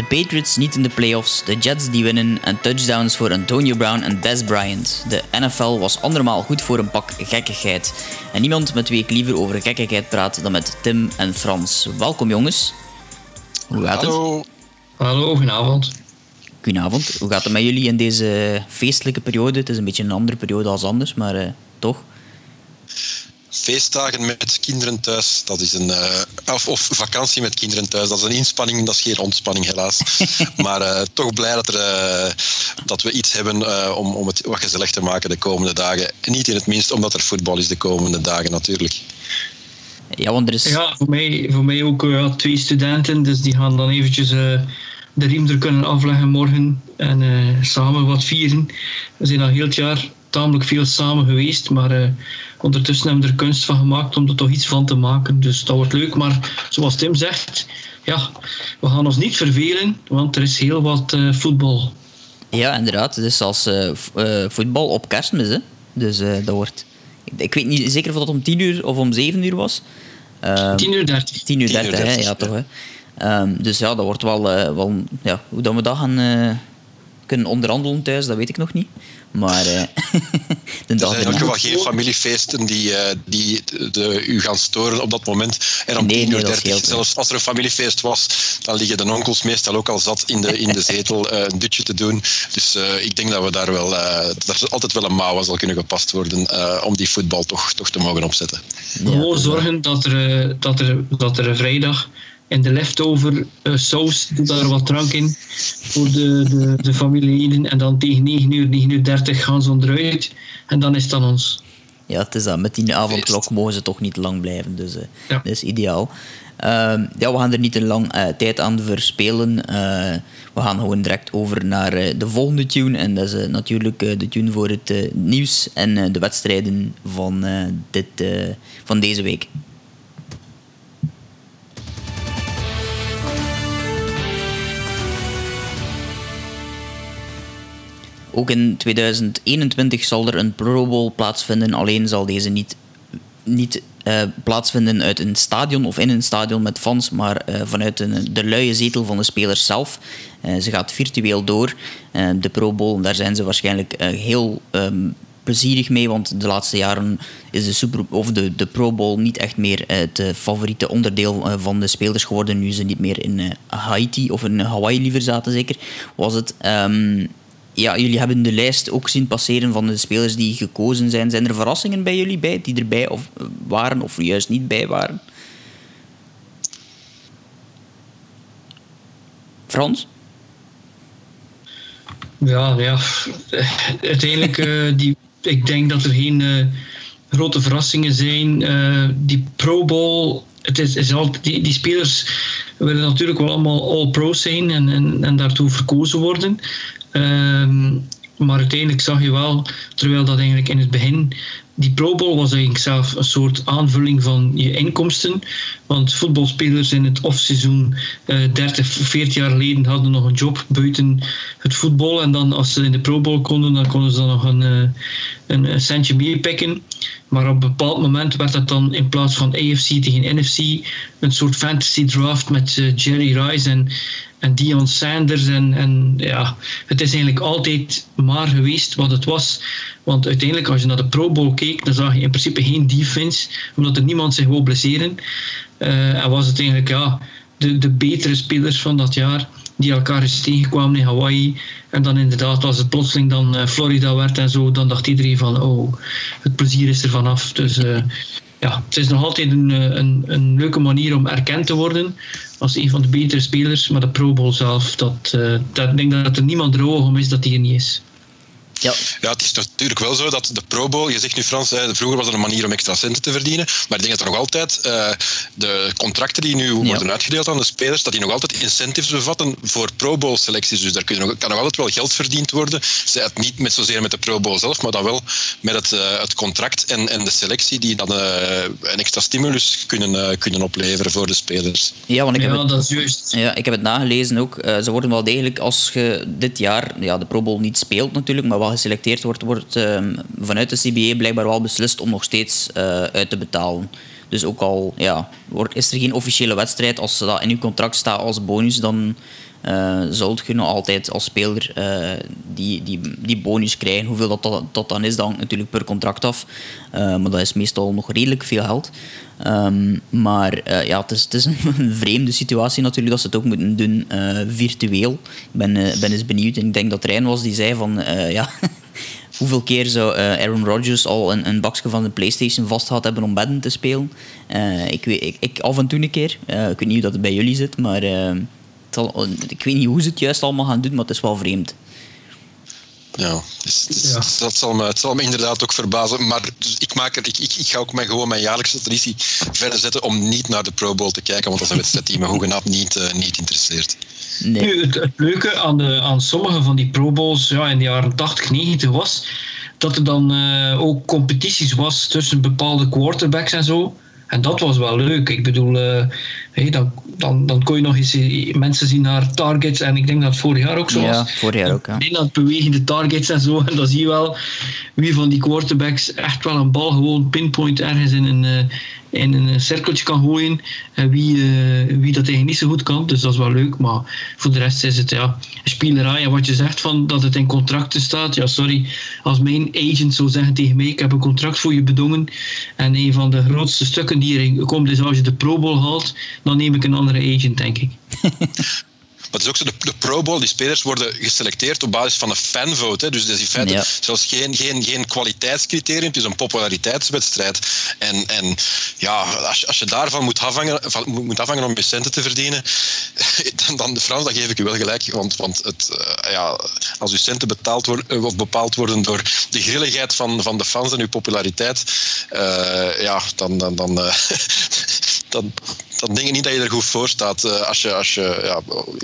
De Patriots niet in de playoffs, de Jets die winnen en touchdowns voor Antonio Brown en Des Bryant. De NFL was andermaal goed voor een pak gekkigheid. En niemand met wie ik liever over gekkigheid praat dan met Tim en Frans. Welkom jongens. Hoe gaat Hallo. het? Hallo, goedenavond. Goedenavond. Hoe gaat het met jullie in deze feestelijke periode? Het is een beetje een andere periode als anders, maar eh, toch? Feestdagen met kinderen thuis, dat is een. eh, of, of vakantie met kinderen thuis, dat is een inspanning, dat is geen ontspanning helaas. maar eh, toch blij dat, er, eh, dat we iets hebben eh, om, om het wat gezellig te maken de komende dagen. En niet in het minst omdat er voetbal is de komende dagen natuurlijk. Ja, want er is... Ja, voor mij, voor mij ook eh, twee studenten, dus die gaan dan eventjes eh, de riem er kunnen afleggen morgen en eh, samen wat vieren. We zijn al heel het jaar tamelijk veel samen geweest, maar eh, ondertussen hebben we er kunst van gemaakt om er toch iets van te maken. Dus dat wordt leuk, maar zoals Tim zegt, ja, we gaan ons niet vervelen, want er is heel wat eh, voetbal. Ja, inderdaad. Het is zelfs eh, v- eh, voetbal op kerstmis. Hè? Dus eh, dat wordt... Ik, ik weet niet zeker of dat om 10 uur of om 7 uur was. Ehm, 10 uur 30. 10 uur 10 uur 30, hè? 30, Ja, ja. toch, hè? Ehm, dus ja, dat wordt wel... eh, wel ja, hoe dat we dat gaan eh, kunnen onderhandelen thuis, dat weet ik nog niet. Maar eh, de Er zijn erna... geval geen familiefeesten die, eh, die de, u gaan storen op dat moment. En om Nee, 10 nee, uur dat 30, scheelt, hè. zelfs als er een familiefeest was, dan liggen de onkels meestal ook al zat in de, in de zetel eh, een dutje te doen. Dus eh, ik denk dat we daar wel, eh, dat er altijd wel een mouw aan zal kunnen gepast worden eh, om die voetbal toch, toch te mogen opzetten. Ja, Gewoon zorgen dat er, dat, er, dat er vrijdag in de leftover eh, saus, doe daar wat drank in voor de, de, de familieleden. En dan tegen 9 uur, 9 uur 30 gaan ze eruit. En dan is het aan ons. Ja, het is dat. Met die avondklok mogen ze toch niet lang blijven. Dus eh, Ja. dat is ideaal. Ehm, ja, we gaan er niet te lang eh, tijd aan verspelen. Eh, we gaan gewoon direct over naar eh, de volgende tune. En dat is natuurlijk eh, de tune voor het eh, nieuws en eh, de wedstrijden van, eh, dit, eh, van deze week. Ook in 2021 zal er een Pro Bowl plaatsvinden, alleen zal deze niet, niet eh, plaatsvinden uit een stadion of in een stadion met fans, maar eh, vanuit een, de luie zetel van de spelers zelf. Eh, ze gaat virtueel door. De Pro Bowl, daar zijn ze waarschijnlijk heel ehm, plezierig mee, want de laatste jaren is de, Super, of de, de Pro Bowl niet echt meer het favoriete onderdeel van de spelers geworden. Nu ze niet meer in Haiti of in Hawaii liever zaten, zeker, was het. Ehm, ja, jullie hebben de lijst ook zien passeren van de spelers die gekozen zijn. Zijn er verrassingen bij jullie bij, die erbij of, eh, waren of juist niet bij waren? Frans? Ja, ja. Uiteindelijk, eh, die, ik denk dat er geen eh, grote verrassingen zijn. Die Pro Bowl, het is, is altijd, die, die spelers willen natuurlijk wel allemaal all-pro zijn en, en, en daartoe verkozen worden. Ehm, maar uiteindelijk zag je wel, terwijl dat eigenlijk in het begin die Pro Bowl was eigenlijk zelf een soort aanvulling van je inkomsten. Want voetbalspelers in het offseizoen eh 30, 40 jaar geleden hadden nog een job buiten het voetbal. En dan als ze in de Pro Bowl konden, dan konden ze dan nog een, eh, een, een centje meepikken. Maar op een bepaald moment werd dat dan in plaats van AFC tegen NFC een soort fantasy draft met eh, Jerry Rice en, en Dion Sanders. En, en ja, het is eigenlijk altijd maar geweest wat het was. Want uiteindelijk, als je naar de Pro Bowl keek, dan zag je in principe geen defense, omdat er niemand zich wou blesseren. Eh, en was het eigenlijk ja, de, de betere spelers van dat jaar die elkaar eens tegenkwamen in Hawaii. En dan inderdaad, als het plotseling dan eh, Florida werd en zo, dan dacht iedereen van, oh, het plezier is er vanaf. Dus eh, ja, het is nog altijd een, een, een leuke manier om erkend te worden als een van de betere spelers. Maar de Pro Bowl zelf, dat, eh, dat, ik denk dat er niemand droog om is dat die er niet is. Ja, Ja, het is natuurlijk wel zo dat de Pro Bowl, je zegt nu Frans, hè, vroeger was het een manier om extra centen te verdienen, maar ik denk dat er nog altijd eh, de contracten die nu worden uitgedeeld aan de spelers, dat die nog altijd incentives bevatten voor Pro Bowl selecties. Dus daar kun je nog, kan nog altijd wel geld verdiend worden. Zij het niet met zozeer met de Pro Bowl zelf, maar dan wel met het, eh, het contract en, en de selectie die dan eh, een extra stimulus kunnen, eh, kunnen opleveren voor de spelers. ja want ik heb Ja, het... dat is juist. Ja, ik heb het nagelezen ook. Eh, ze worden wel degelijk, als je dit jaar ja, de Pro Bowl niet speelt natuurlijk, maar wel geselecteerd wordt, wordt ehm, vanuit de CBA blijkbaar wel beslist om nog steeds eh, uit te betalen. Dus ook al ja, is er geen officiële wedstrijd, als dat in uw contract staat als bonus, dan uh, zult je nog altijd als speler die, die, die bonus krijgen. Hoeveel dat, dat, dan is, dat hangt natuurlijk per contract af. maar dat is meestal nog redelijk veel geld. Ehm, maar ja, het is, het is een vreemde situatie natuurlijk dat ze het ook moeten doen virtueel. Ik ben, ben eens benieuwd. En ik denk dat Rijn was die zei van ja, hoeveel keer zou Aaron Rodgers al een, een bakje van de PlayStation vast gehad hebben om bedden te spelen? Ik, weet, ik, ik, af en toe een keer. Ik weet niet hoe dat het bij jullie zit, maar zal, ik weet niet hoe ze het juist allemaal gaan doen, maar het is wel vreemd. Ja, dus, dus, ja. dat zal me, het zal me inderdaad ook verbazen. Maar ik, maak er, ik, ik, ik ga ook mijn, gewoon mijn jaarlijkse traditie verder zetten om niet naar de Pro Bowl te kijken, want dat is een wedstrijd die me hoegenaamd niet, uh, niet interesseert. Nee. Nu, het, het, leuke aan, de, aan sommige van die Pro Bowls ja, in de jaren 80, 90 was dat er dan uh, ook competities was tussen bepaalde quarterbacks en zo. En dat was wel leuk. Ik bedoel, uh, hey, dan, dan, dan kon je nog eens mensen zien naar targets. En ik denk dat het vorig jaar ook zo was. Ja, vorig jaar ook. Ja. Dat bewegende targets en zo. En dan zie je wel wie van die quarterbacks echt wel een bal gewoon pinpoint ergens in een, uh, in een cirkeltje kan gooien. En wie, uh, wie dat eigenlijk niet zo goed kan. Dus dat is wel leuk. Maar voor de rest is het ja, spielerij. En wat je zegt van dat het in contracten staat. Ja, sorry. Als mijn agent zou zeggen tegen mij: Ik heb een contract voor je bedongen. En een van de grootste stukken die erin komt is als je de Pro Bowl haalt. Dan neem ik een andere agent, denk ik. Maar het is ook zo, de, de Pro Bowl, die spelers worden geselecteerd op basis van een fanvote. Hè. Dus dat is in feite zelfs geen, geen, geen kwaliteitscriterium, het is een populariteitswedstrijd. En, en ja, als je, als je daarvan moet afhangen, van, moet afhangen om je centen te verdienen, dan, dan de Frans, dan geef ik u wel gelijk. Want, want het, uh, ja, als uw centen betaald worden, eh, of bepaald worden door de grilligheid van, van de fans en uw populariteit, uh, ja, dan, dan, dan, dan, dan denk ik niet dat je er goed voor staat. Uh, als je, als je ja,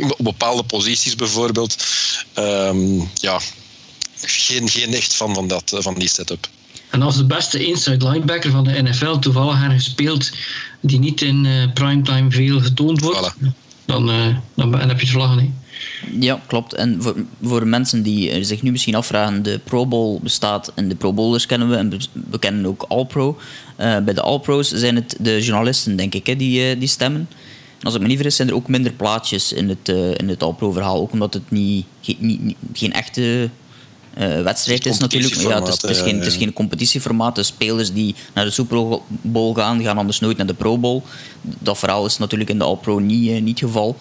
op bepaalde posities bijvoorbeeld, um, ja, geen, geen echt fan van, dat, van die setup. En als de beste inside linebacker van de NFL toevallig ergens speelt die niet in uh, primetime veel getoond wordt, voilà. dan, uh, dan heb je het vlaggen. Ja, klopt. En voor, voor mensen die zich nu misschien afvragen, de Pro Bowl bestaat en de Pro Bowlers kennen we en we kennen ook All-Pro. Uh, bij de All-Pro's zijn het de journalisten, denk ik, hè, die, uh, die stemmen. als ik me niet vergis, zijn er ook minder plaatjes in het, uh, in het All-Pro-verhaal. Ook omdat het niet, geen, niet, geen echte wedstrijd is natuurlijk. Ja, het, is, het, is geen, het is geen competitieformaat. De spelers die naar de Super Bowl gaan, gaan anders nooit naar de Pro Bowl. Dat verhaal is natuurlijk in de All-Pro niet, niet het geval.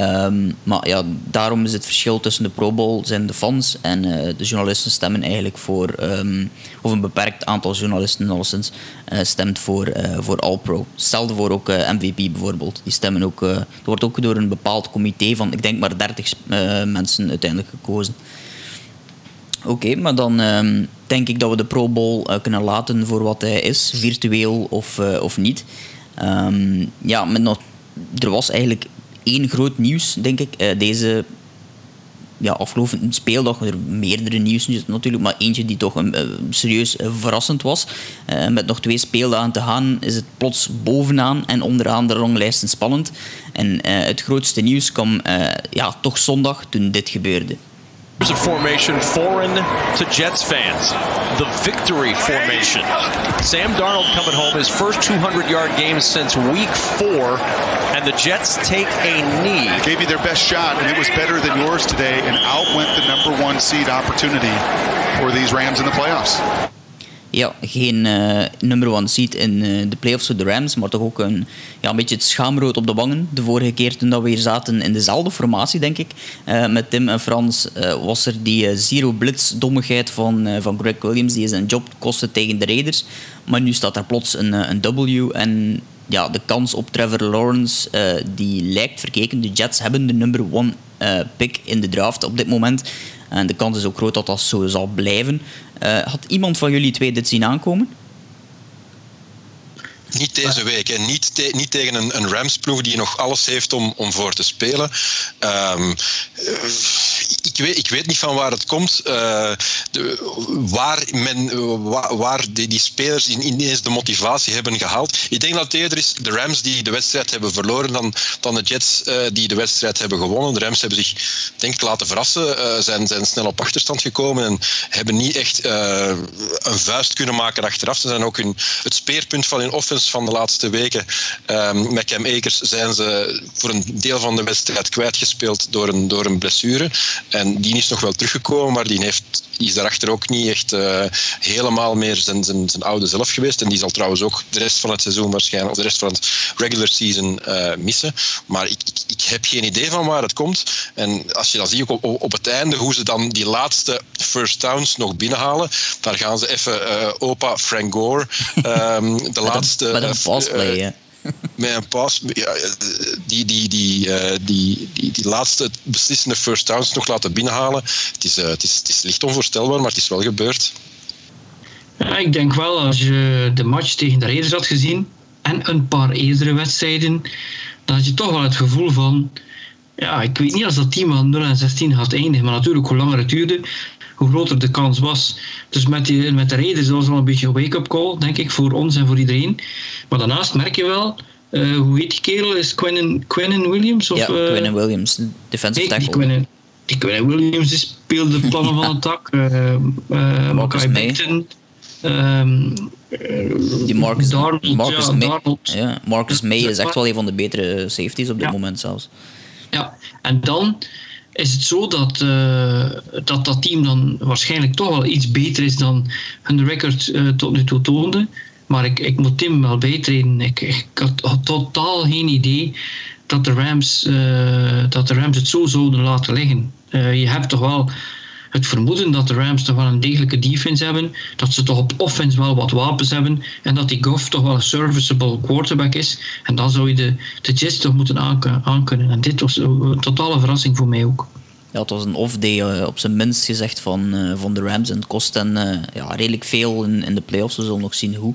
Um, maar ja, daarom is het verschil tussen de Pro Bowl zijn de fans en uh, de journalisten stemmen eigenlijk voor, um, of een beperkt aantal journalisten alleszins, uh, stemt voor, uh, voor All-Pro. Hetzelfde voor ook MVP bijvoorbeeld. Die stemmen ook, er wordt ook door een bepaald comité van, ik denk maar 30 mensen uiteindelijk gekozen. Oké, maar dan um, denk ik dat we de Pro Bowl kunnen laten voor wat hij is, virtueel of, of niet. ja, met nog, er was eigenlijk één groot nieuws, denk ik. Uh, deze ja, afgelopen speeldag, er meerdere nieuws natuurlijk, maar eentje die toch een, uh, serieus uh, verrassend was. met nog twee speeldagen te gaan is het plots bovenaan en onderaan de ranglijsten spannend. En het grootste nieuws kwam ja, toch zondag toen dit gebeurde. There's a formation foreign to Jets fans. The victory formation. Sam Darnold coming home, his first 200 yard game since week four, and the Jets take a knee. Gave you their best shot, and it was better than yours today, and out went the number one seed opportunity for these Rams in the playoffs. Ja, geen uh, number one seat in uh, de playoffs voor de Rams, maar toch ook een, ja, een beetje het schaamrood op de wangen. De vorige keer toen dat we hier zaten in dezelfde formatie, denk ik, uh, met Tim en Frans, was er die zero blitz dommigheid van, van Greg Williams, die zijn job kostte tegen de Raiders. Maar nu staat er plots een, een W en ja, de kans op Trevor Lawrence die lijkt verkeken. De Jets hebben de number one pick in de draft op dit moment. En de kans is ook groot dat dat zo zal blijven. Uh, had iemand van jullie twee dit zien aankomen? Niet deze week. En niet, te, niet tegen een, een Rams-ploeg die nog alles heeft om, om voor te spelen. Um, ik, weet, ik weet niet van waar het komt. Uh, de, waar men, waar, waar die, die, spelers ineens de motivatie hebben gehaald. Ik denk dat het eerder is de Rams die de wedstrijd hebben verloren dan, dan de Jets uh, die de wedstrijd hebben gewonnen. De Rams hebben zich denk ik laten verrassen. Uh, zijn, zijn snel op achterstand gekomen en hebben niet echt een vuist kunnen maken achteraf. Ze zijn ook hun, het speerpunt van hun offense Van de laatste weken. Um, met Cam Akers zijn ze voor een deel van de wedstrijd kwijtgespeeld door een, door een blessure. En die is nog wel teruggekomen, maar die heeft is daarachter ook niet echt uh, helemaal meer zijn, zijn, zijn oude zelf geweest. En die zal trouwens ook de rest van het seizoen waarschijnlijk, of de rest van het regular season uh, missen. Maar ik, ik, ik, heb geen idee van waar het komt. En als je dan ziet op, op, het einde hoe ze dan die laatste first downs nog binnenhalen, daar gaan ze even uh, opa Frank Gore, um, de laatste... Met een passplay, met een pas, ja, die, die, die, uh, die, die, die laatste beslissende first downs nog laten binnenhalen. Het is, uh, het, is, het is licht onvoorstelbaar, maar het is wel gebeurd. Ja, ik denk wel, als je de match tegen de Raiders had gezien en een paar eerdere wedstrijden, dan had je toch wel het gevoel van, ja, ik weet niet als dat team aan 0 en 16 gaat eindigen, maar natuurlijk hoe langer het duurde, hoe groter de kans was. Dus met, die, met de Raiders was wel een beetje een wake-up call, denk ik, voor ons en voor iedereen. Maar daarnaast merk je wel, uh, hoe heet die kerel? Is Quinnen, Quinnen Williams? Of, ja, uh, Quinnen Williams, defensive tackle. Die Quinnen, die Quinnen Williams die speelde de plannen van het tak. Uh, uh, Marcus May. Um, die Marcus, Darnold, Marcus ja, May, ja, Marcus May is echt wel een van de betere safeties op dit moment zelfs. Ja, en dan is het zo dat, uh, dat dat team dan waarschijnlijk toch wel iets beter is dan hun record uh, tot nu toe toonde. Maar ik, ik moet Tim wel bijtreden. Ik, ik had, totaal geen idee dat de, Rams, uh, dat de Rams het zo zouden laten liggen. je hebt toch wel het vermoeden dat de Rams toch wel een degelijke defense hebben. Dat ze toch op offense wel wat wapens hebben. En dat die Goff toch wel een serviceable quarterback is. En dan zou je de, de Jets toch moeten aankunnen. En dit was een totale verrassing voor mij ook. Ja, het was een off-day uh, op zijn minst gezegd van, uh, van de Rams. En het kost hen uh, ja, redelijk veel in, in de playoffs. We zullen nog zien hoe.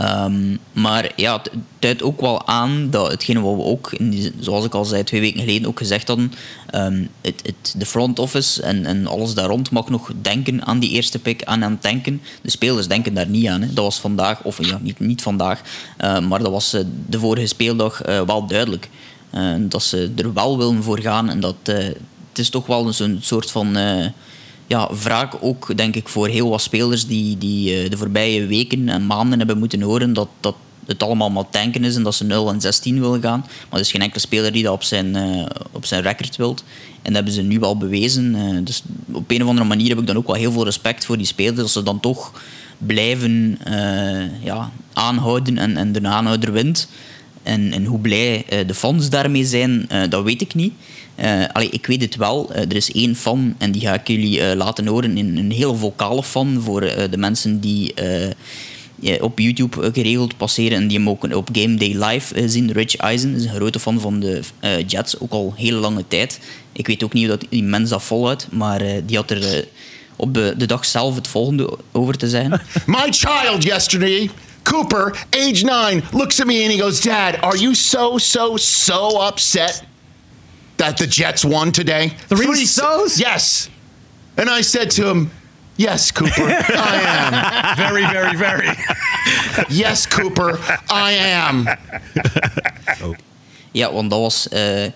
Um, maar ja, het duidt ook wel aan dat hetgene wat we ook, zoals ik al zei, twee weken geleden ook gezegd hadden, um, het, het, de front office en, en alles daar rond mag nog denken aan die eerste pick, aan aan het denken. De spelers denken daar niet aan. Hè. Dat was vandaag, of ja, niet, niet vandaag, uh, maar dat was uh, de vorige speeldag uh, wel duidelijk. dat ze er wel willen voor gaan en dat het is toch wel zo'n soort van ja, wraak ook, denk ik, voor heel wat spelers die, die uh, de voorbije weken en maanden hebben moeten horen dat, dat het allemaal maar tanken is en dat ze 0 en 16 willen gaan. Maar er is geen enkele speler die dat op zijn, uh, op zijn record wilt. En dat hebben ze nu al bewezen. Uh, dus op een of andere manier heb ik dan ook wel heel veel respect voor die spelers. Dat ze dan toch blijven ja, aanhouden en, en de aanhouder wint. En, en hoe blij de fans daarmee zijn, dat weet ik niet. Uh, ik weet het wel. Er is één fan en die ga ik jullie laten horen. Een, een heel vocale fan voor de mensen die op YouTube geregeld passeren en die hem ook op Game Day Live zien. Rich Eisen is een grote fan van de Jets, ook al hele lange tijd. Ik weet ook niet hoe dat die mens dat volhoudt, maar die had er op de, de dag zelf het volgende over te zeggen. My child yesterday Cooper, age nine, looks at me and he goes, Dad, are you so, so, so upset that the Jets won today? Three, Three so's? Yes. And I said to him, Yes, Cooper, I am. Very, very, very. yes, Cooper, I am. oh. Ja, want dat was uh,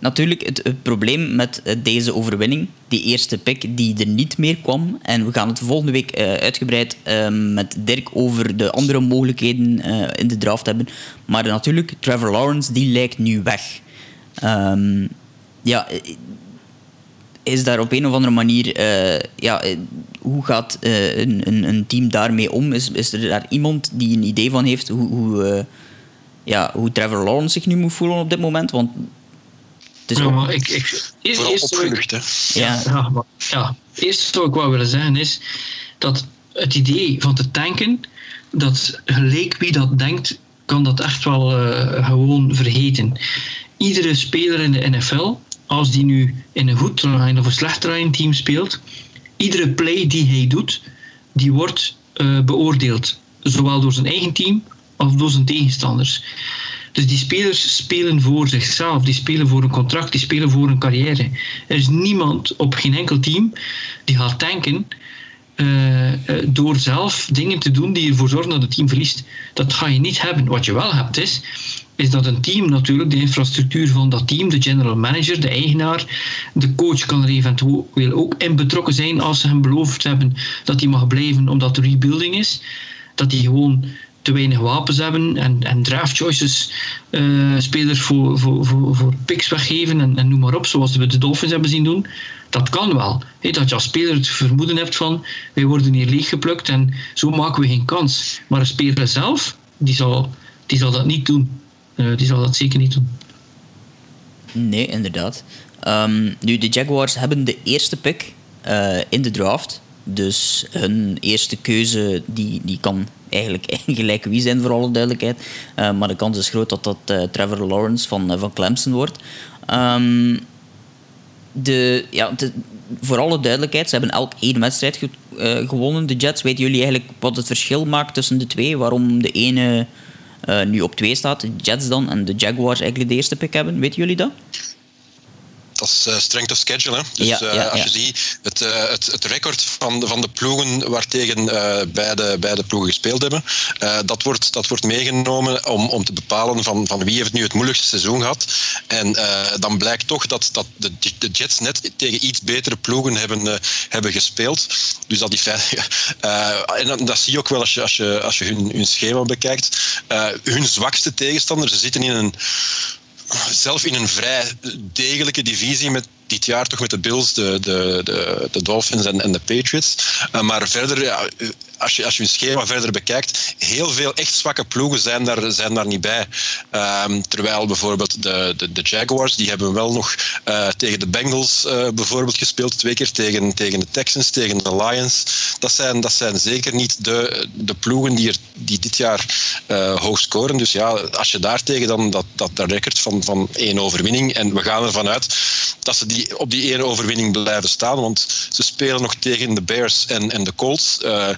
natuurlijk het, probleem met uh, deze overwinning. Die eerste pick die er niet meer kwam. En we gaan het volgende week uh, uitgebreid met Dirk over de andere mogelijkheden in de draft hebben. Maar natuurlijk, Trevor Lawrence, die lijkt nu weg. Um, ja, is daar op een of andere manier... Ja, hoe gaat een, een, een, team daarmee om? Is, is er daar iemand die een idee van heeft hoe, hoe, ja, hoe Trevor Lawrence zich nu moet voelen op dit moment? Want het is ja, ik, ik, eerst, Vooral opgelucht, hè? Ja. Ja, maar, eerste wat ik wou willen zeggen is dat het idee van te tanken, dat gelijk wie dat denkt, kan dat echt wel gewoon vergeten iedere speler in de NFL, als die nu in een goed terrein of een slecht terrein team speelt, iedere play die hij doet, die wordt uh, beoordeeld. Zowel door zijn eigen team als door zijn tegenstanders. Dus die spelers spelen voor zichzelf, die spelen voor een contract, die spelen voor een carrière. Er is niemand op geen enkel team die gaat tanken uh, uh, door zelf dingen te doen die ervoor zorgen dat het team verliest. Dat ga je niet hebben. Wat je wel hebt is, is dat een team natuurlijk, de infrastructuur van dat team, de general manager, de eigenaar, de coach kan er eventueel ook in betrokken zijn als ze hem beloofd hebben dat hij mag blijven omdat er rebuilding is. Dat hij gewoon te weinig wapens hebben en, en draft choices uh, spelers voor, voor, voor, voor picks weggeven en, en noem maar op, zoals we de Dolphins hebben zien doen. Dat kan wel. Dat je als speler het vermoeden hebt van wij worden hier leeggeplukt en zo maken we geen kans. Maar een speler zelf, die zal, die zal dat niet doen. Uh, die zal dat zeker niet doen. Nee, inderdaad. Um, nu, de Jaguars hebben de eerste pick uh, in de draft. Dus hun eerste keuze die, die kan eigenlijk gelijk wie zijn, voor alle duidelijkheid. Uh, maar de kans is groot dat dat uh, Trevor Lawrence van, van Clemson wordt. Um, de, ja, voor alle duidelijkheid, ze hebben elk één wedstrijd ge, gewonnen, de Jets. Weten jullie eigenlijk wat het verschil maakt tussen de twee? Waarom de ene nu op twee staat, de Jets dan, en de Jaguars eigenlijk de eerste pick hebben? Weten jullie dat? Dat is uh, strength of schedule. Hè? Dus ja, ja, uh, als je ziet het, uh, het, het record van de, van de ploegen waartegen beide, beide ploegen gespeeld hebben, dat, wordt, dat wordt meegenomen om, om te bepalen van, van wie heeft nu het moeilijkste seizoen gehad. En dan blijkt toch dat, dat de, de Jets net tegen iets betere ploegen hebben, hebben gespeeld. Dus dat die en dat zie je ook wel als je, als je, als je hun, hun schema bekijkt. hun zwakste tegenstander, ze zitten in een zelf in een vrij degelijke divisie met dit jaar toch met de Bills, de, de, de, de Dolphins en, en de Patriots. Uh, maar verder, ja, als, je, als je een schema verder bekijkt, heel veel echt zwakke ploegen zijn daar, zijn daar niet bij. Um, terwijl bijvoorbeeld de, de, de, Jaguars, die hebben wel nog uh, tegen de Bengals bijvoorbeeld gespeeld, twee keer tegen, tegen de Texans, tegen de Lions. Dat zijn, dat zijn zeker niet de, de ploegen die, er, die dit jaar hoog scoren. Dus ja, als je daar tegen dan dat, dat, dat record van, van één overwinning, en we gaan ervan uit dat ze die die op die ene overwinning blijven staan. Want ze spelen nog tegen de Bears en, en de Colts. Uh,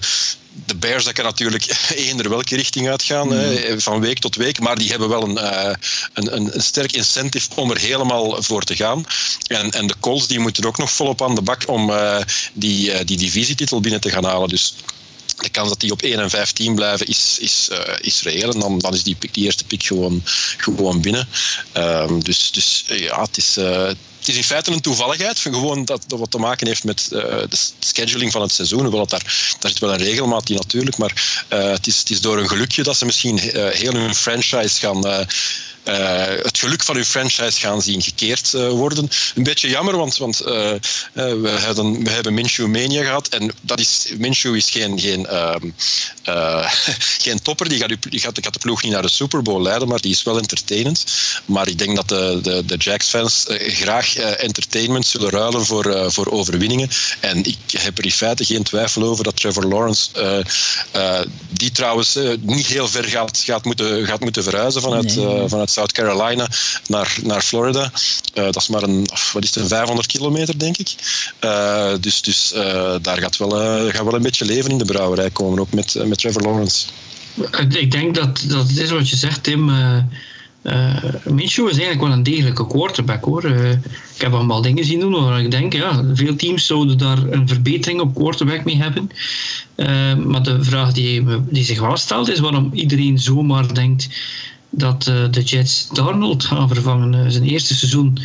de Bears dat kan natuurlijk eender welke richting uitgaan, mm. van week tot week. Maar die hebben wel een, uh, een, een, een, sterk incentive om er helemaal voor te gaan. En, en de Colts die moeten ook nog volop aan de bak om uh, die, uh, die divisietitel binnen te gaan halen. Dus de kans dat die op 1 en 15 blijven is, is, uh, is reëel. En dan, dan is die, pick, die eerste pick gewoon, gewoon binnen. Um, dus, dus ja, het is, uh, het is in feite een toevalligheid. Gewoon dat, dat wat te maken heeft met uh, de scheduling van het seizoen. Hoewel daar, daar zit wel een regelmaat in natuurlijk. Maar uh, het, is, het is door een gelukje dat ze misschien uh, heel hun franchise gaan uh, het geluk van uw franchise gaan zien gekeerd uh, worden. Een beetje jammer, want, want uh, we, hebben, we hebben Minshew Mania gehad. En dat is, Minshew is geen, geen, ehm, geen topper. Die gaat, die, gaat, die gaat de ploeg niet naar de Super Bowl leiden, maar die is wel entertainend. Maar ik denk dat de, de, de Jacks-fans graag entertainment zullen ruilen voor, voor overwinningen. En ik heb er in feite geen twijfel over dat Trevor Lawrence, die trouwens niet heel ver gaat, gaat, moeten, gaat moeten verhuizen vanuit, nee. vanuit South Carolina naar, naar Florida. Uh, dat is maar een, wat is het, 500 kilometer, denk ik. Uh, dus dus uh, daar gaat wel, gaat wel een beetje leven in de brouwerij komen, ook met, met Trevor Lawrence. Ik denk dat, dat het is wat je zegt, Tim. Uh, is eigenlijk wel een degelijke quarterback hoor. Ik heb allemaal dingen zien doen waar ik denk, ja, veel teams zouden daar een verbetering op quarterback mee hebben. Maar de vraag die, die zich wel stelt is waarom iedereen zomaar denkt dat uh, de Jets Darnold gaan vervangen. Uh, zijn eerste seizoen,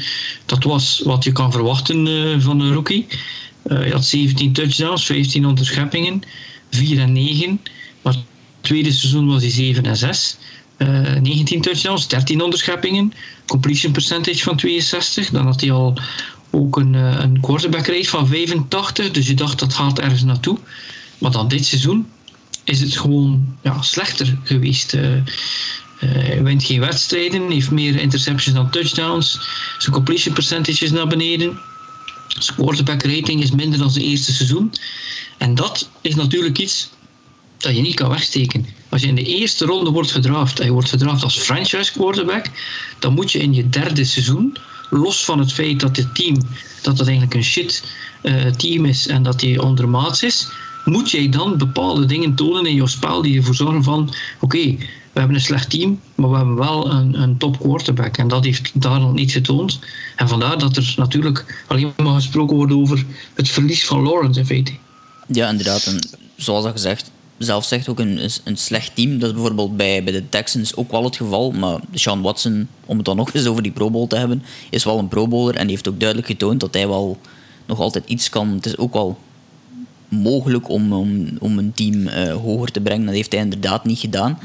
dat was wat je kan verwachten uh, van een rookie. hij had 17 touchdowns, 15 onderscheppingen, 4 en 9. Maar het tweede seizoen was hij 7 en 6. 19 touchdowns, 13 onderscheppingen, completion percentage van 62. Dan had hij al ook een, een quarterback rate van 85, dus je dacht dat gaat ergens naartoe. Maar dan dit seizoen is het gewoon ja, slechter geweest. Hij wint geen wedstrijden, heeft meer interceptions dan touchdowns. Zijn completion percentage is naar beneden. Zijn quarterback rating is minder dan zijn eerste seizoen. En dat is natuurlijk iets dat je niet kan wegsteken. Als je in de eerste ronde wordt gedraft en je wordt gedraft als franchise quarterback, dan moet je in je derde seizoen, los van het feit dat het team dat het eigenlijk een shit uh, team is en dat hij ondermaats is, moet jij dan bepaalde dingen tonen in je spel die ervoor zorgen van oké, we hebben een slecht team, maar we hebben wel een, een top quarterback. En dat heeft daar niet getoond. En vandaar dat er natuurlijk alleen maar gesproken wordt over het verlies van Lawrence in feite. Ja, inderdaad. En zoals al gezegd, zelf zegt ook een, een slecht team. Dat is bijvoorbeeld bij, bij de Texans ook wel het geval. Maar Sean Watson, om het dan nog eens over die Pro Bowl te hebben, is wel een Pro Bowler. En die heeft ook duidelijk getoond dat hij wel nog altijd iets kan. Het is ook wel mogelijk om, om, om een team eh, hoger te brengen. Dat heeft hij inderdaad niet gedaan.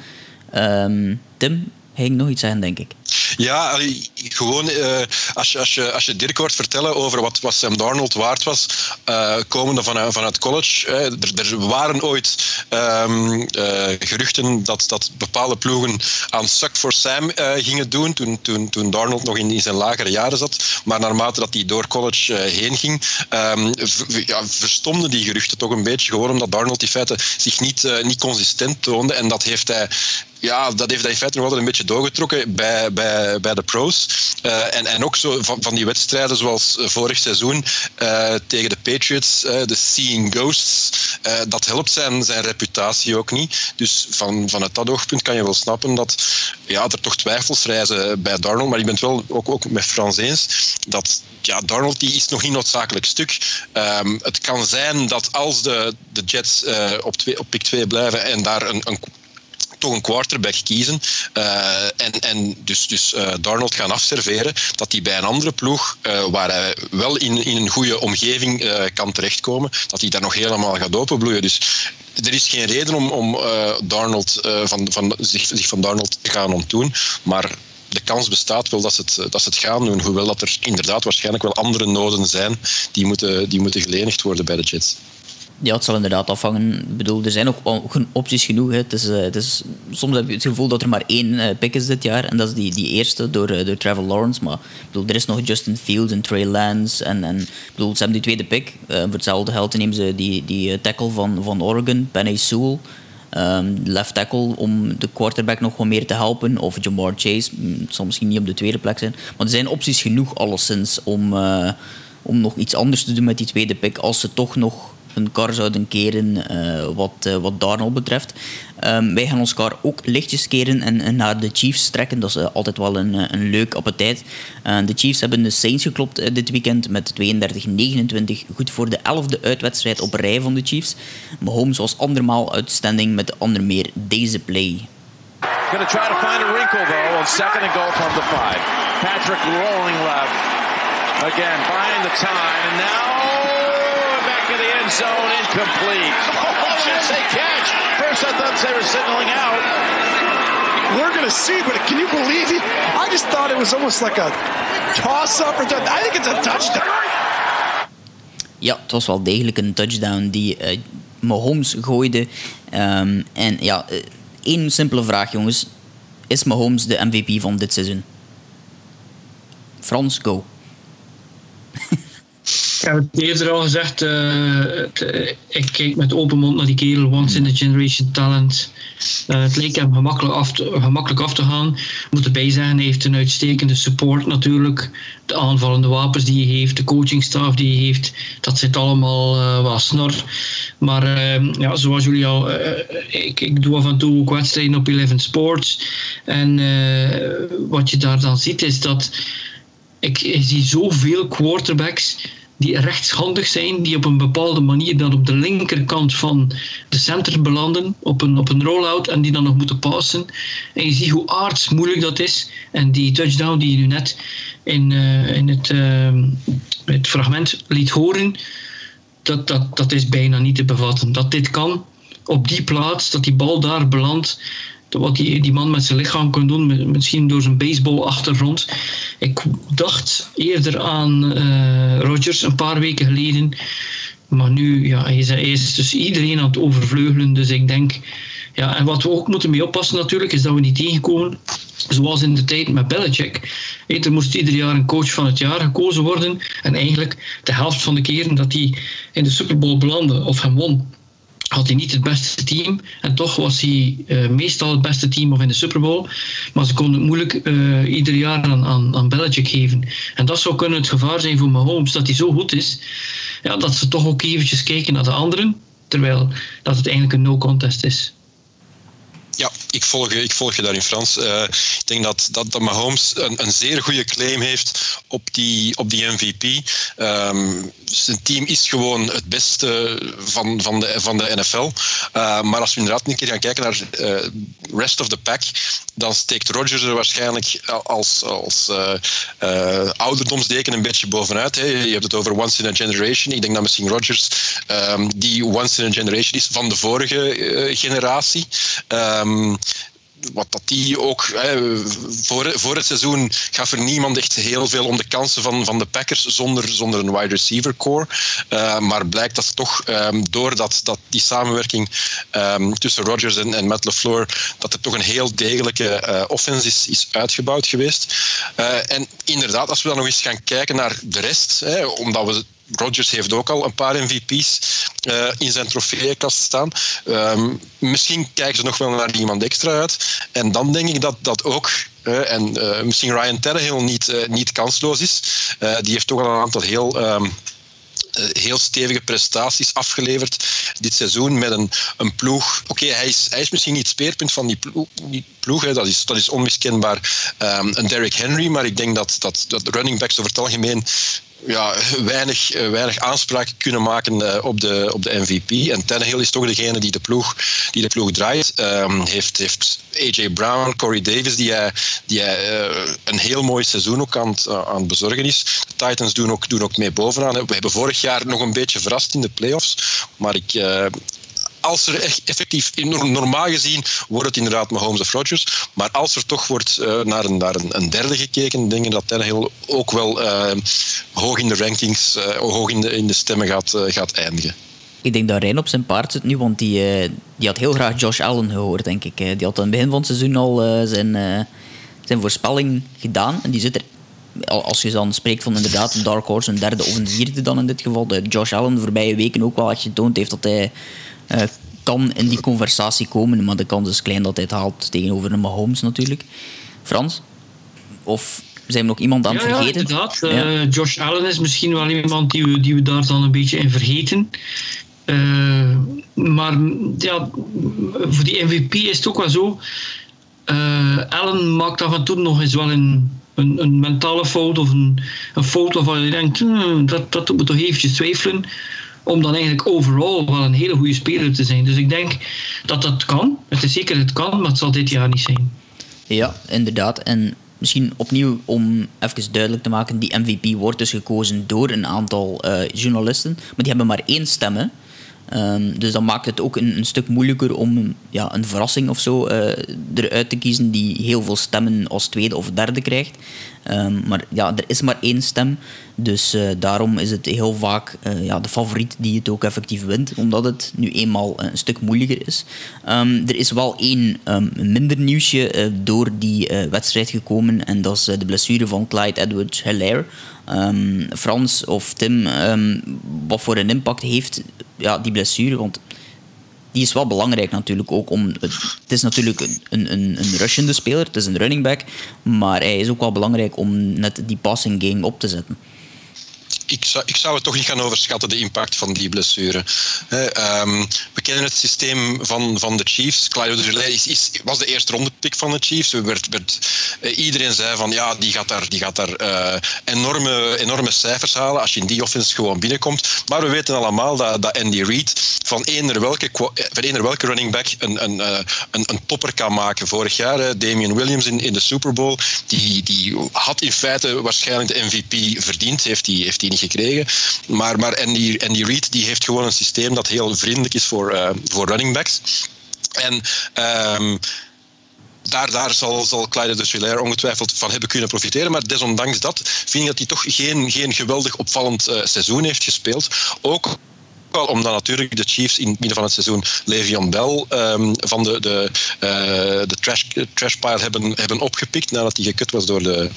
Ehm, Tim, ging nog iets zeggen, denk ik. Ja, gewoon uh, als, je, als, je, als je Dirk hoort vertellen over wat, wat Sam Darnold waard was, uh, komende vanuit, vanuit college. er, waren ooit um, uh, geruchten dat, dat bepaalde ploegen aan Suck for Sam gingen doen, toen, toen, toen Darnold nog in, in, zijn lagere jaren zat. Maar naarmate dat hij door college heen ging, um, ja, verstomden die geruchten toch een beetje. Gewoon omdat Darnold in feite zich niet, niet consistent toonde. En dat heeft hij ja, dat heeft hij in feite nog altijd een beetje doorgetrokken bij, bij, bij de pros. Uh, en, en ook zo van, van die wedstrijden zoals vorig seizoen uh, tegen de Patriots, uh, de Seeing Ghosts, dat helpt zijn, zijn reputatie ook niet. Dus van, vanuit dat oogpunt kan je wel snappen dat ja, er toch twijfels reizen bij Darnold. Maar ik ben het wel ook, ook met Frans eens dat ja, Darnold die is nog niet noodzakelijk stuk. Um, het kan zijn dat als de, de Jets op, twee, op pick 2 blijven en daar een, een toch een quarterback kiezen. Uh, en, en dus, dus uh, Darnold gaan afserveren. Dat hij bij een andere ploeg, uh, waar hij wel in, in een goede omgeving kan terechtkomen, dat hij daar nog helemaal gaat openbloeien. Dus er is geen reden om, om Darnold, van, van, zich, zich van Darnold te gaan ontdoen. Maar de kans bestaat wel dat ze, het, dat het gaan doen. Hoewel dat er inderdaad waarschijnlijk wel andere noden zijn die moeten, die moeten gelenigd worden bij de Jets ja, het zal inderdaad afhangen. Ik bedoel, er zijn nog opties genoeg. Hè. Het is, uh, het is, soms heb je het gevoel dat er maar één uh, pick is dit jaar. En dat is die, die eerste door, uh, door Trevor Lawrence. Maar bedoel, er is nog Justin Fields en Trey Lance. En, en bedoel, ze hebben die tweede pick. voor hetzelfde geld nemen ze die, die tackle van, van Oregon, Penny Sewell. Um, left tackle om de quarterback nog wat meer te helpen. Of Jamar Chase. Mm, het zal misschien niet op de tweede plek zijn. Maar er zijn opties genoeg alleszins om, om nog iets anders te doen met die tweede pick. Als ze toch nog hun kar zouden keren uh, wat, uh, wat Darnold betreft. Um, wij gaan ons kar ook lichtjes keren en, naar de Chiefs trekken. Dat is uh, altijd wel een, een leuk appetijt. de Chiefs hebben de Saints geklopt dit weekend met 32-29. Goed voor de elfde uitwedstrijd op rij van de Chiefs. Mahomes was andermaal outstanding met onder meer deze play. Gonna try to find a wrinkle though on second and goal from the five. Patrick rolling left. Again, buying the time and now zone incomplete. Oh, I should say catch. First I thought they were signaling out. We're going to see, but can you believe it? I just thought it was almost like a toss-up. Or I think it's a touchdown. Ja, het was wel degelijk een touchdown die uh, Mahomes gooide. Um, en ja, uh, één simpele vraag, jongens. Is Mahomes de MVP van dit seizoen? Frans, go. Ik heb het eerder al gezegd, uh, ik kijk met open mond naar die kerel, once in a generation talent. Uh, het leek hem gemakkelijk af, te, gemakkelijk af te gaan. Moet erbij zijn, hij heeft een uitstekende support natuurlijk. De aanvallende wapens die hij heeft, de coachingstaf die hij heeft, dat zit allemaal wel snor. Maar ehm, ja, zoals jullie al, ik, ik doe af en toe ook wedstrijden op Eleven Sports. En wat je daar dan ziet is dat ik, ik zie zoveel quarterbacks die rechtshandig zijn, die op een bepaalde manier dan op de linkerkant van de center belanden, op een, op een rollout en die dan nog moeten passen. En je ziet hoe aards moeilijk dat is. En die touchdown die je nu net in, uh, in het, uh, het fragment liet horen, dat, dat, dat is bijna niet te bevatten. Dat dit kan op die plaats, dat die bal daar belandt wat die, die man met zijn lichaam kon doen, misschien door zijn baseballachtergrond. Ik dacht eerder aan uh, Rodgers een paar weken geleden. Maar nu ja, hij is, hij dus iedereen aan het overvleugelen. Dus ik denk, ja, en wat we ook moeten mee oppassen natuurlijk, is dat we niet tegenkomen. Zoals in de tijd met Belichick. Er moest ieder jaar een coach van het jaar gekozen worden. En eigenlijk de helft van de keren dat hij in de Super Bowl belandde of hem won, had hij niet het beste team. En toch was hij uh, meestal het beste team of in de Super Bowl. Maar ze konden het moeilijk uh, ieder jaar aan, aan, geven. En dat zou kunnen het gevaar zijn voor Mahomes, dat hij zo goed is, ja, dat ze toch ook eventjes kijken naar de anderen. Terwijl dat het eigenlijk een no-contest is. Ja, ik, volg, ik volg je daar in Frans. Uh, ik denk dat, dat, Mahomes een, een zeer goede claim heeft op die, op MVP. Ehm, zijn team is gewoon het beste van, van, de, van de NFL. Uh, maar als we inderdaad een keer gaan kijken naar uh, rest of the pack, dan steekt Rodgers er waarschijnlijk als, als ouderdomsdeken een beetje bovenuit. Hè. Je hebt het over once in a generation. Ik denk dat misschien Rodgers um, die once in a generation is van de vorige generatie. Um, wat dat die ook hè, voor, voor het seizoen gaf er niemand echt heel veel om de kansen van, van de Packers zonder, zonder een wide receiver core. Uh, maar blijkt dat toch um, door dat, dat die samenwerking um, tussen Rodgers en, en Matt LeFleur dat er toch een heel degelijke uh, offense is, is uitgebouwd geweest. Uh, en inderdaad, als we dan nog eens gaan kijken naar de rest, hè, omdat we Rodgers heeft ook al een paar MVP's eh, in zijn trofeeënkast staan. Um, misschien kijken ze nog wel naar iemand extra uit. En dan denk ik dat dat ook uh, en uh, misschien Ryan Tannehill niet, niet kansloos is. die heeft toch al een aantal heel um, heel stevige prestaties afgeleverd dit seizoen met een, een ploeg. Oké, hij, is, hij is misschien niet het speerpunt van die ploeg, die ploeg hè, dat, is, dat is onmiskenbaar um, een Derrick Henry, maar ik denk dat, dat, dat running backs over het algemeen ja, weinig, eh, weinig aanspraak kunnen maken eh, op de, op de MVP. En Tannehill is toch degene die de ploeg, die de ploeg draait. Um, heeft, heeft AJ Brown, Corey Davis, die, hij, die hij, uh, een heel mooi seizoen ook aan, aan het bezorgen is. De Titans doen ook, doen ook mee bovenaan. We hebben vorig jaar nog een beetje verrast in de playoffs. Maar ik, als er echt effectief, normaal gezien, wordt het inderdaad Mahomes of Rodgers. Maar als er toch wordt uh, naar, een, naar een, derde gekeken, denk ik dat Tannehill ook wel uh, hoog in de rankings, uh, hoog in de, in de stemmen gaat, gaat eindigen. Ik denk dat Rijn op zijn paard zit nu, want die, die had heel graag Josh Allen gehoord, denk ik. Die had aan het begin van het seizoen al zijn, zijn voorspelling gedaan. En die zit er als je dan spreekt van inderdaad een dark horse, een derde of een vierde dan in dit geval, de Josh Allen de voorbije weken ook wel getoond heeft dat hij kan in die conversatie komen, maar de kans is klein dat hij het haalt tegenover een Mahomes natuurlijk. Frans? Of zijn we nog iemand aan het ja, vergeten? Ja, inderdaad. Uh, Josh Allen is misschien wel iemand die we, die we daar dan een beetje in vergeten. Uh, maar ja, voor die MVP is het ook wel zo. Allen maakt af en toe nog eens wel een, een, een mentale fout of een, een fout waarvan je denkt, hm, dat, dat moet toch eventjes twijfelen om dan eigenlijk overal wel een hele goede speler te zijn. Dus ik denk dat dat kan. Het is zeker het kan, maar het zal dit jaar niet zijn. Ja, inderdaad. En misschien opnieuw om even duidelijk te maken, die MVP wordt dus gekozen door een aantal uh, journalisten, maar die hebben maar één stem. Um, dus dat maakt het ook een, een, stuk moeilijker om ja, een verrassing of zo uh, eruit te kiezen die heel veel stemmen als tweede of derde krijgt. Um, maar ja, er is maar één stem. Dus uh, daarom is het heel vaak uh, ja, de favoriet die het ook effectief wint. Omdat het nu eenmaal een stuk moeilijker is. Um, er is wel één minder nieuwsje door die wedstrijd gekomen. En dat is de blessure van Clyde Edwards-Hilaire. Frans of Tim, wat voor een impact heeft ja, die blessure. Want die is wel belangrijk natuurlijk ook. Om, het is natuurlijk een, een, een rushende speler, het is een running back. Maar hij is ook wel belangrijk om net die passing game op te zetten ik, zou, ik zou het toch niet gaan overschatten, de impact van die blessure. um, we kennen het systeem van, van de Chiefs. Clyde Edwards is, is, was de eerste ronde pick van de Chiefs. Werd, werd, uh, iedereen zei van ja, die gaat daar, die gaat daar uh, enorme, enorme cijfers halen als je in die offense gewoon binnenkomt. Maar we weten allemaal dat, dat Andy Reid van eender welke, van eender welke running back een, een, een, topper kan maken. Vorig jaar, Damian Williams in, in de Super Bowl, die, die had in feite waarschijnlijk de MVP verdiend. Heeft hij heeft niet gekregen. Maar, maar Andy, Andy Reid die heeft gewoon een systeem dat heel vriendelijk is voor, uh, voor running backs. En um, daar, daar zal, zal Clyde de ongetwijfeld van hebben kunnen profiteren. Maar desondanks dat vind ik dat hij toch geen, geen geweldig opvallend uh, seizoen heeft gespeeld. Ook wel omdat natuurlijk de Chiefs in het midden van het seizoen Le'Veon Bell um, van de, de, uh, de trash, trash pile hebben, hebben opgepikt nadat hij gekut was door de,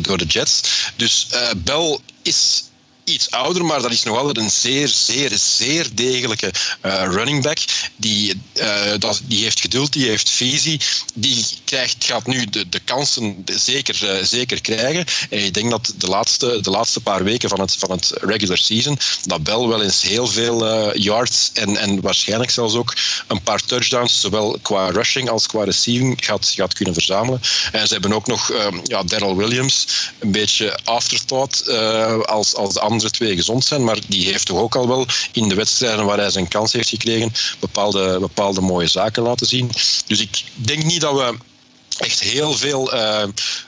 door de Jets. Dus uh, Bell is iets ouder, maar dat is nog altijd een zeer, zeer, zeer degelijke uh, running back. Die, uh, dat, die heeft geduld, die heeft visie. Die krijgt, gaat nu de, de kansen zeker, uh, zeker krijgen. En ik denk dat de laatste, de laatste paar weken van het, van het regular season, dat Bell wel eens heel veel yards en, en waarschijnlijk zelfs ook een paar touchdowns, zowel qua rushing als qua receiving, gaat, gaat kunnen verzamelen. En ze hebben ook nog ja, Daryl Williams, een beetje afterthought als, als de andere twee gezond zijn, maar die heeft toch ook al wel in de wedstrijden waar hij zijn kans heeft gekregen bepaalde, bepaalde mooie zaken laten zien. Dus ik denk niet dat we echt heel veel uh,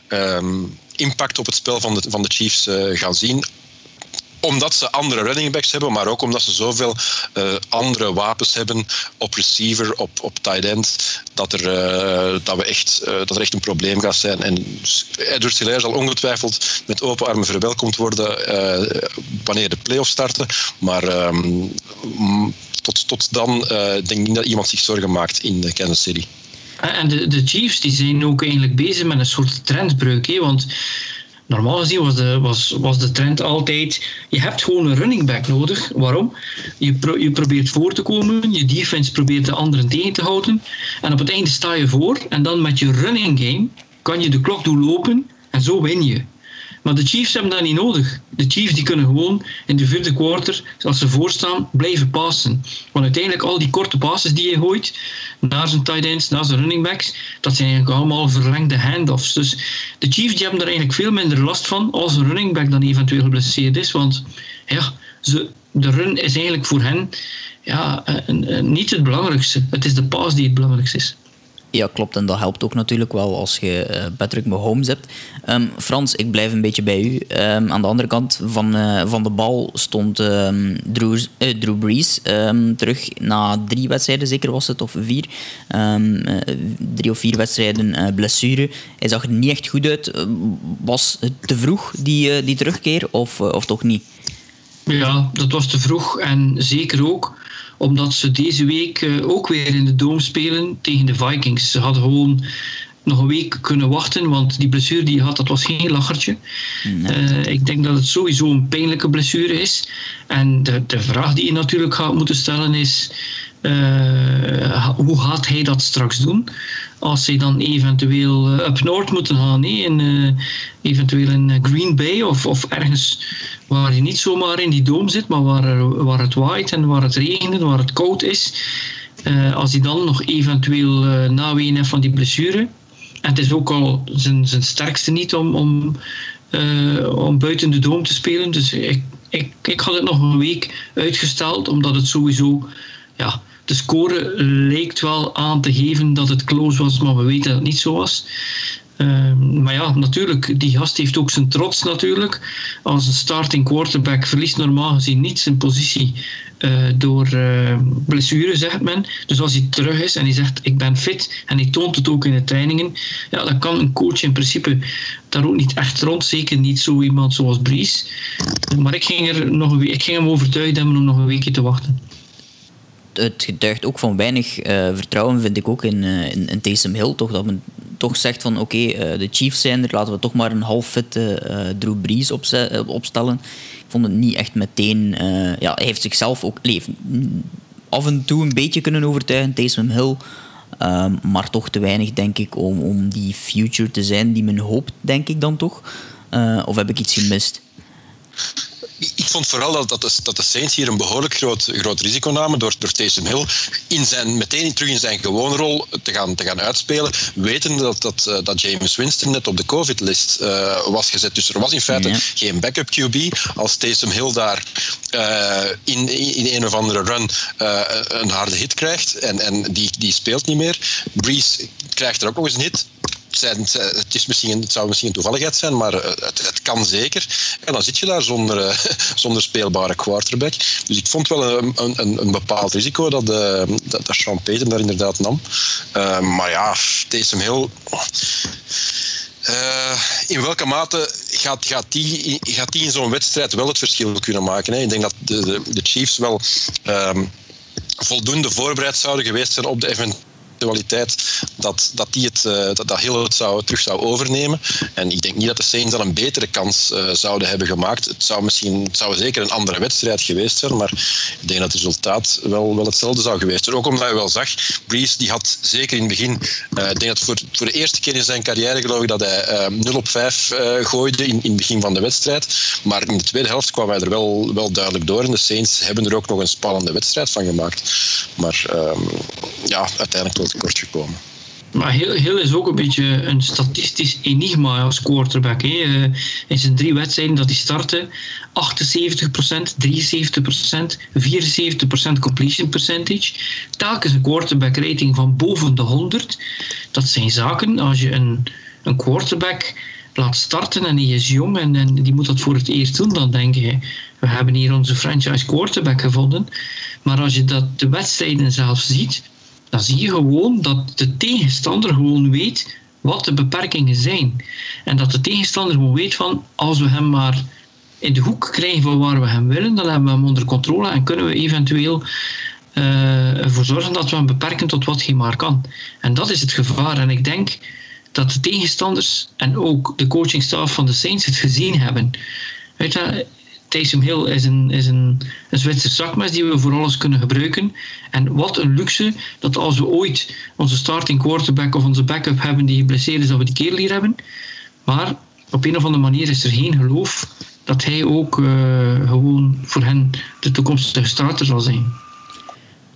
um, impact op het spel van de, van de Chiefs uh, gaan zien omdat ze andere running backs hebben, maar ook omdat ze zoveel uh, andere wapens hebben op receiver, op, op tight end, dat, er, uh, dat, we echt, uh, dat er echt een probleem gaat zijn. En Edward Hilaire zal ongetwijfeld met open armen verwelkomd worden wanneer de playoffs starten. Maar um, tot, tot dan denk ik niet dat iemand zich zorgen maakt in Kansas City. En de, de Chiefs die zijn ook eigenlijk bezig met een soort trendbreuk. Want normaal gezien was de, was, was de trend altijd: je hebt gewoon een running back nodig. Waarom? Je, je probeert voor te komen, je defense probeert de anderen tegen te houden. En op het einde sta je voor en dan met je running game kan je de klok doorlopen en zo win je. Maar de Chiefs hebben dat niet nodig. De Chiefs die kunnen gewoon in de vierde quarter, als ze voorstaan, blijven passen. Want uiteindelijk al die korte passes die je gooit, naar zijn tight ends, naar zijn running backs, dat zijn eigenlijk allemaal verlengde handoffs. Dus de Chiefs hebben er eigenlijk veel minder last van als een running back dan eventueel geblesseerd is. Want ja, ze, de run is eigenlijk voor hen ja, niet het belangrijkste. Het is de pass die het belangrijkste is. Ja, klopt. En dat helpt ook natuurlijk wel als je uh, Patrick Mahomes hebt. Um, Frans, ik blijf een beetje bij u. Um, aan de andere kant van, uh, van de bal stond um, Drew, uh, Brees terug na drie wedstrijden, zeker was het, of vier. drie of vier wedstrijden blessure. Hij zag er niet echt goed uit. Was het te vroeg, die, die terugkeer, of, of toch niet? Ja, dat was te vroeg. En zeker ook omdat ze deze week uh, ook weer in de Dome spelen tegen de Vikings. Ze hadden gewoon nog een week kunnen wachten, want die blessure die je had, dat was geen lachertje. Uh, ik denk dat het sowieso een pijnlijke blessure is. En de, de vraag die je natuurlijk gaat moeten stellen is, uh, hoe gaat hij dat straks doen? Als zij dan eventueel uh, up north moeten gaan, nee, in, uh, eventueel in Green Bay of, of ergens waar je niet zomaar in die doom zit, maar waar, waar het waait en waar het regent en waar het koud is. als hij dan nog eventueel naween heeft van die blessure, en het is ook al zijn, zijn sterkste niet om, om, om buiten de doom te spelen, dus ik, ik, ik had het nog een week uitgesteld, omdat het sowieso ja, de score leek wel aan te geven dat het close was, maar we weten dat het niet zo was. Uh, maar ja, natuurlijk, die gast heeft ook zijn trots natuurlijk. Als een starting quarterback verliest normaal gezien niet zijn positie uh, door uh, blessure, zegt men. Dus als hij terug is en hij zegt ik ben fit en hij toont het ook in de trainingen, ja, dan kan een coach in principe daar ook niet echt rond. Zeker niet zo iemand zoals Brees. Maar ik ging, er nog een, ik ging hem overtuigd hebben om nog een weekje te wachten het getuigt ook van weinig uh, vertrouwen, vind ik ook, in, uh, in, in Taysom Hill. Toch, dat men toch zegt van oké, uh, de Chiefs zijn er, laten we toch maar een half fitte Drew Brees opstellen. Ik vond het niet echt meteen... ja, hij heeft zichzelf ook af en toe een beetje kunnen overtuigen, Taysom Hill. Ehm, maar toch te weinig, denk ik, om, om die future te zijn die men hoopt, denk ik dan toch. of heb ik iets gemist? Ik vond vooral dat, dat, de, dat de Saints hier een behoorlijk groot, groot risico namen door, door Taysom Hill in zijn, meteen terug in zijn gewone rol te gaan, te gaan uitspelen, weten dat, dat, eh, dat James Winston net op de COVID-list uh, was gezet. Dus er was in feite ja. geen backup QB. Als Taysom Hill daar uh, in, in een of andere run uh, een harde hit krijgt en, en die, die speelt niet meer, Breeze krijgt er ook nog eens een hit, het, is misschien, het zou misschien een toevalligheid zijn, maar het, het kan zeker. En dan zit je daar zonder, uh, zonder speelbare quarterback. Dus ik vond wel een, een, een bepaald risico dat, uh, dat, dat Sean Payton daar inderdaad nam. Maar ja, Taysom. Uh, in welke mate gaat, gaat, die, gaat die in zo'n wedstrijd wel het verschil kunnen maken? Hè? Ik denk dat de, de, de Chiefs wel um, voldoende voorbereid zouden geweest zijn op de eventualiteit dat, dat die het, uh, dat, dat Hill het zou, terug zou overnemen. En ik denk niet dat de Saints dan een betere kans uh, zouden hebben gemaakt. Het zou misschien zou zeker een andere wedstrijd geweest zijn, maar ik denk dat het resultaat wel, wel hetzelfde zou geweest zijn. Ook omdat je wel zag, Breeze die had zeker in het begin, uh, ik denk dat voor, voor de eerste keer in zijn carrière geloof ik dat hij 0 op 5 gooide in, in het begin van de wedstrijd. Maar in de tweede helft kwam hij er wel, wel duidelijk door. En de Saints hebben er ook nog een spannende wedstrijd van gemaakt. Maar um, ja, uiteindelijk tekort gekomen. Maar Hill, is ook een beetje een statistisch enigma als quarterback. Hè. Uh, in zijn drie wedstrijden dat hij startte, 78%, 73%, 74% completion percentage. Telkens een quarterback rating van boven de 100. Dat zijn zaken als je een, een quarterback laat starten en die is jong en, en die moet dat voor het eerst doen, dan denk je, we hebben hier onze franchise quarterback gevonden. Maar als je dat de wedstrijden zelf ziet, dan zie je gewoon dat de tegenstander gewoon weet wat de beperkingen zijn. En dat de tegenstander gewoon weet van als we hem maar in de hoek krijgen van waar we hem willen, dan hebben we hem onder controle en kunnen we eventueel uh, ervoor zorgen dat we hem beperken tot wat hij maar kan. En dat is het gevaar. En ik denk dat de tegenstanders en ook de coachingstaf van de Saints het gezien hebben. Weet je, Taysom Hill is een, is een, een Zwitser zakmes die we voor alles kunnen gebruiken. En wat een luxe dat als we ooit onze starting quarterback of onze backup hebben die geblesseerd is, dat we die kerel hier hebben. Maar op een of andere manier is er geen geloof dat hij ook uh, gewoon voor hen de toekomstige starter zal zijn.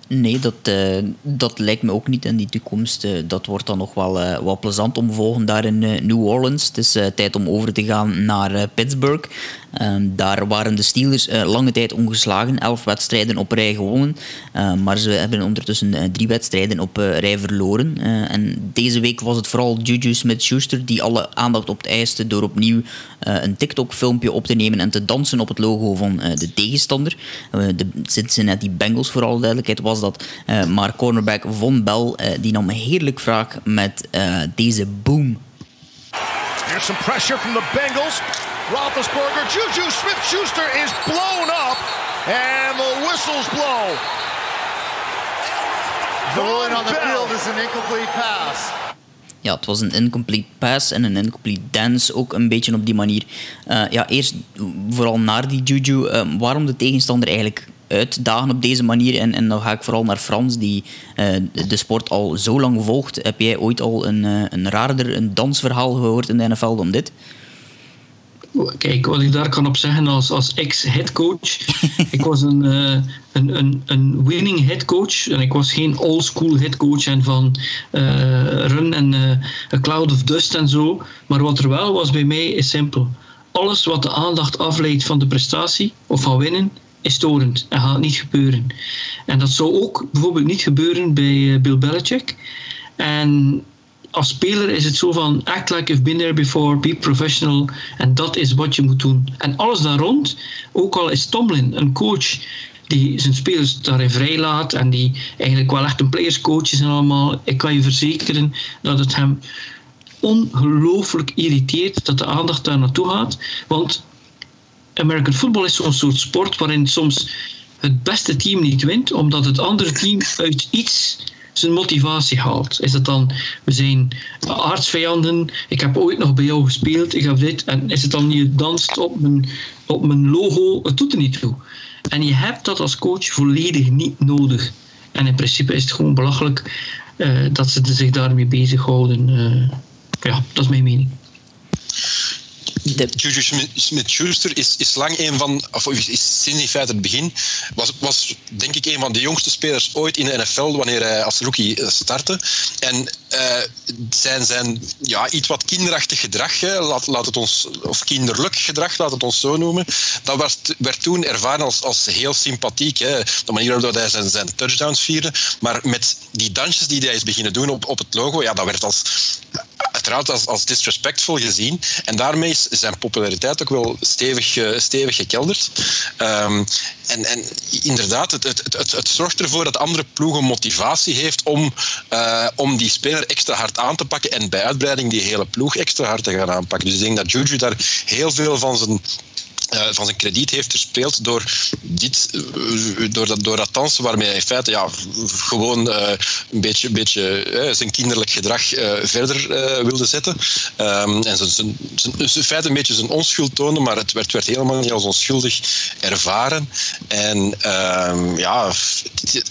Nee, dat, uh, dat lijkt me ook niet. in die toekomst, uh, dat wordt dan nog wel, wel plezant om te volgen daar in New Orleans. Het is tijd om over te gaan naar Pittsburgh. Ehm, daar waren de Steelers lange tijd ongeslagen. Elf wedstrijden op rij gewonnen. Ehm, maar ze hebben ondertussen drie wedstrijden op rij verloren. en deze week was het vooral Juju Smith-Schuster die alle aandacht op het eiste door opnieuw een TikTok-filmpje op te nemen en te dansen op het logo van de tegenstander. de Cincinnati Bengals, voor alle duidelijkheid, was dat. Maar cornerback Von Bell die nam heerlijk wraak met deze boom. There's some pressure from the Bengals. Roethlisberger, Juju Smith-Schuster is blown up, and the whistles blow. The ruling on the field is an incomplete pass. Ja, het was een incomplete pass en een incomplete dance ook een beetje op die manier. Uh, ja, eerst vooral naar die Juju. Uh, waarom de tegenstander eigenlijk uitdagen op deze manier. En, en dan ga ik vooral naar Frans, die uh, de sport al zo lang volgt. Heb jij ooit al een, uh, een raarder een dansverhaal gehoord in de NFL dan dit? Kijk, wat ik daar kan op zeggen als, als ex-headcoach. ik was een, uh, een, een, een winning headcoach. En ik was geen old-school headcoach en van run en a cloud of dust en zo. Maar wat er wel was bij mij is simpel. Alles wat de aandacht afleidt van de prestatie of van winnen, is storend en gaat niet gebeuren. En dat zou ook bijvoorbeeld niet gebeuren bij eh, Bill Belichick. En als speler is het zo van act like you've been there before, be professional en dat is wat je moet doen. En alles daar rond, ook al is Tomlin een coach die zijn spelers daarin vrijlaat en die eigenlijk wel echt een playerscoach is en allemaal, ik kan je verzekeren dat het hem ongelooflijk irriteert dat de aandacht daar naartoe gaat. Want American football is zo'n soort sport waarin soms het beste team niet wint, omdat het andere team uit iets zijn motivatie haalt. Is dat dan, we zijn aardsvijanden, ik heb ooit nog bij jou gespeeld, ik heb dit, en is het dan je danst op mijn, op mijn logo, het doet er niet toe. En je hebt dat als coach volledig niet nodig. En in principe is het gewoon belachelijk uh, dat ze zich daarmee bezighouden. Uh, ja, dat is mijn mening. De... Juju Smith-Schuster is, is lang een van, of is sinds in feite het begin, was, was denk ik een van de jongste spelers ooit in de NFL wanneer hij als rookie eh, startte. En uh, zijn, zijn ja, iets wat kinderachtig gedrag, laat, laat het ons, of kinderlijk gedrag, laat het ons zo noemen, dat werd, werd toen ervaren als, als heel sympathiek. Hè. De manier waarop hij zijn, zijn touchdowns vierde. Maar met die dansjes die hij is beginnen doen op, op het logo, ja, dat werd als uiteraard als, als disrespectful gezien. En daarmee is zijn populariteit ook wel stevig, uh, stevig gekelderd. Um, en, en inderdaad, het, het, het, het, zorgt ervoor dat andere ploegen motivatie heeft om, uh, om die speler extra hard aan te pakken en bij uitbreiding die hele ploeg extra hard te gaan aanpakken. Dus ik denk dat Juju daar heel veel van zijn uh, van zijn krediet heeft verspeeld door, dit, uh, door, dat, door dat dansen waarmee hij in feite ja, gewoon uh, een beetje, beetje zijn kinderlijk gedrag verder wilde zetten. Um, en zijn, zijn, zijn, in feite een beetje zijn onschuld toonde, maar het werd, werd helemaal niet als onschuldig ervaren. En um, ja,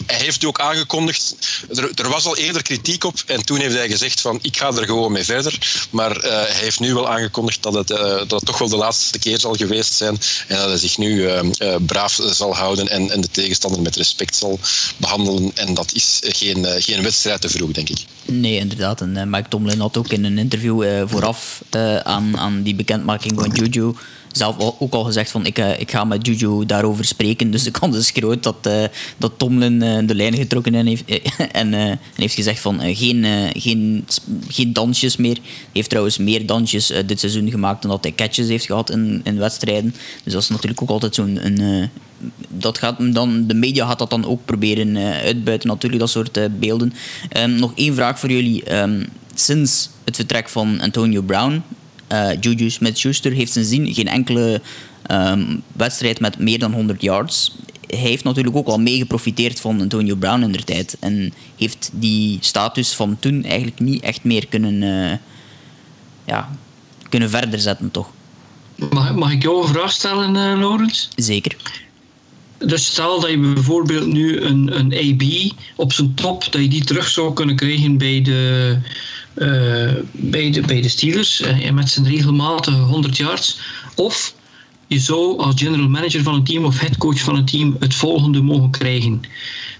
hij heeft ook aangekondigd, er, er, was al eerder kritiek op en toen heeft hij gezegd van ik ga er gewoon mee verder. Maar hij heeft nu wel aangekondigd dat het, dat het toch wel de laatste keer zal geweest zijn en dat hij zich nu uh, uh, braaf zal houden en, en, de tegenstander met respect zal behandelen. En dat is geen, uh, geen wedstrijd te vroeg, denk ik. Nee, inderdaad. En Mike Tomlin had ook in een interview vooraf aan, aan die bekendmaking van Juju zelf ook al gezegd van ik, uh, ik ga met Juju daarover spreken. Dus de kans is groot dat, uh, dat Tomlin uh, de lijn getrokken en heeft, en, heeft gezegd van geen, geen, geen dansjes meer. Hij heeft trouwens meer dansjes dit seizoen gemaakt dan dat hij catches heeft gehad in, in wedstrijden. Dus dat is natuurlijk ook altijd zo'n... Een, dat gaat dan, de media gaat dat dan ook proberen uitbuiten, natuurlijk, dat soort beelden. Um, nog één vraag voor jullie. Um, sinds het vertrek van Antonio Brown uh, Juju Smith-Schuster heeft sindsdien geen enkele um, wedstrijd met meer dan 100 yards. Hij heeft natuurlijk ook al mee geprofiteerd van Antonio Brown in der tijd. En heeft die status van toen eigenlijk niet echt meer kunnen, uh, ja, kunnen verder zetten, toch? Mag, mag ik jou een vraag stellen, uh, Laurens? Zeker. Dus stel dat je bijvoorbeeld nu een, een AB op zijn top, dat je die terug zou kunnen krijgen bij de, bij, de, bij de Steelers uh, met zijn regelmatige 100 yards. Of je zou als general manager van een team of headcoach van een team het volgende mogen krijgen.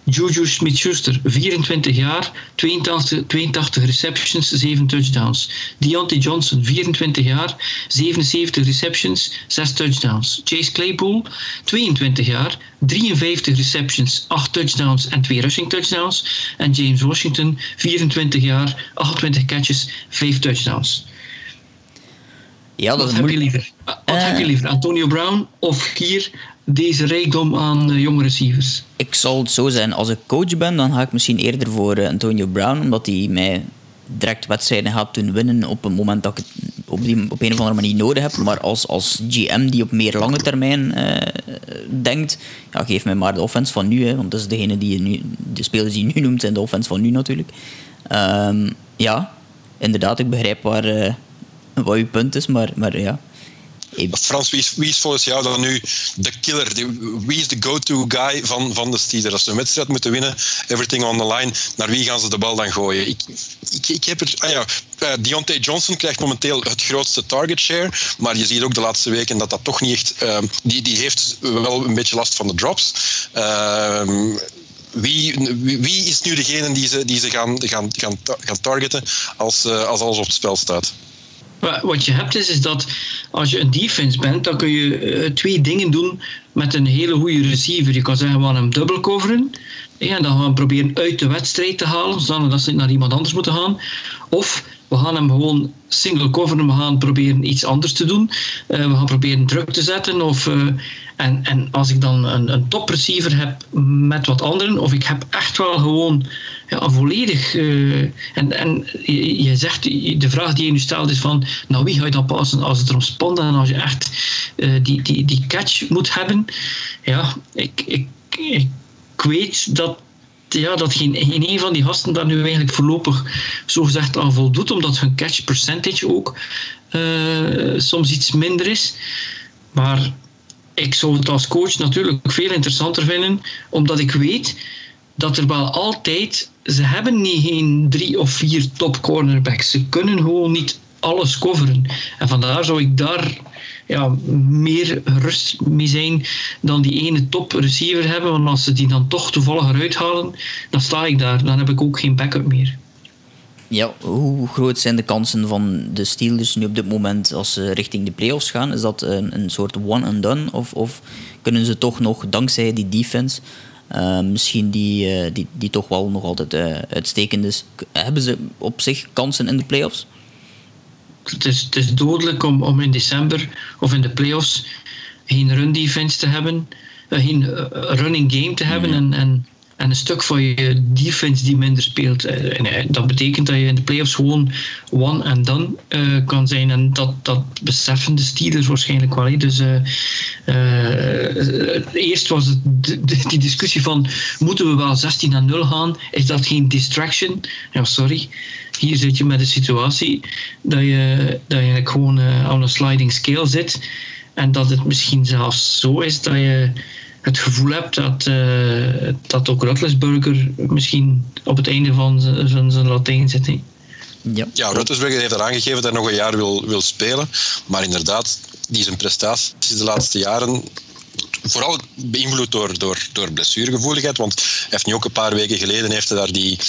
Juju Smith-Schuster, 24 jaar, 82, 82 receptions, 7 touchdowns. Deontay Johnson, 24 jaar, 77 receptions, 6 touchdowns. Chase Claypool, 22 jaar, 53 receptions, 8 touchdowns en 2 rushing touchdowns. En James Washington, 24 jaar, 28 catches, 5 touchdowns. Ja, dat Wat heb je liever? Wat heb je liever? Antonio Brown of hier deze rijkdom aan uh, jonge receivers? Ik zal het zo zijn. Als ik coach ben, dan ga ik misschien eerder voor uh, Antonio Brown, omdat hij mij direct wedstrijden gaat doen winnen op een moment dat ik het op, die, op een of andere manier nodig heb. Maar als, als GM die op meer lange termijn denkt, ja, geef mij maar de offense van nu. Hè, want dat is degene die je nu, de spelers die je nu noemt, zijn de offense van nu natuurlijk. Um, ja, inderdaad, ik begrijp waar wat uw punt is, maar, maar ja. Frans, wie is, volgens jou dan nu de killer? Wie is de go-to guy van, van de Steelers? Als ze een wedstrijd moeten winnen, everything on the line, naar wie gaan ze de bal dan gooien? Ik, ik, ik heb er, ah ja, uh, Deontay Johnson krijgt momenteel het grootste target share, maar je ziet ook de laatste weken dat dat toch niet echt... Uh, die, die heeft wel een beetje last van de drops. Uh, wie, wie, is nu degene die ze, die ze gaan, gaan, gaan, gaan targeten als, eh, als alles op het spel staat? Wat je hebt is, is dat als je een defense bent, dan kun je uh, twee dingen doen met een hele goede receiver. Je kan zeggen, we gaan hem dubbel coveren. En dan gaan we proberen uit de wedstrijd te halen, zodat ze naar iemand anders moeten gaan. Of we gaan hem gewoon single coveren, we gaan proberen iets anders te doen. Uh, we gaan proberen druk te zetten. Of, uh, en, en als ik dan een, een top receiver heb met wat anderen, of ik heb echt wel gewoon ja, volledig. Uh, en en je, zegt, de vraag die je nu stelt is van, nou wie ga je dan passen als het erom spant en als je echt die, die, die catch moet hebben. Ja, ik, ik, ik weet dat ja, dat geen, geen een van die gasten daar nu eigenlijk voorlopig zo gezegd aan voldoet, omdat hun catch percentage ook uh, soms iets minder is. Maar ik zou het als coach natuurlijk veel interessanter vinden, omdat ik weet dat er wel altijd, ze hebben niet geen drie of vier top cornerbacks. Ze kunnen gewoon niet alles coveren. En vandaar zou ik daar ja, meer rust mee zijn dan die ene top receiver hebben. Want als ze die dan toch toevallig eruit halen, dan sta ik daar. Dan heb ik ook geen backup meer. Ja, hoe groot zijn de kansen van de Steelers nu op dit moment als ze richting de playoffs gaan? Is dat een, een soort one and done? Of, of kunnen ze toch nog, dankzij die defense, uh, misschien die, uh, die, die toch wel nog altijd uh, uitstekend is, hebben ze op zich kansen in de playoffs? het is, het is dodelijk om, om in december of in de playoffs geen run defense te hebben, geen running game te hebben. En, en en een stuk van je defense die minder speelt. Eh, En eh, dat betekent dat je in de playoffs gewoon one and done eh, kan zijn. En dat, dat beseffen de Steelers waarschijnlijk wel. hè. Dus eh, eerst was het die discussie van moeten we wel 16 naar 0 gaan? Is dat geen distraction? Ja, sorry. Hier zit je met een situatie dat je, dat je gewoon aan een sliding scale zit. En dat het misschien zelfs zo is dat je het gevoel hebt dat, eh, dat ook Ruttlesburger misschien op het einde van zijn- van zijn Latijn zit. hè. Ja. Ja, Ruttersberger heeft er aangegeven dat hij nog een jaar wil, wil spelen. Maar inderdaad, die zijn prestaties de laatste jaren vooral beïnvloed door, door, door blessuregevoeligheid. Want hij heeft nu ook een paar weken geleden heeft hij daar die.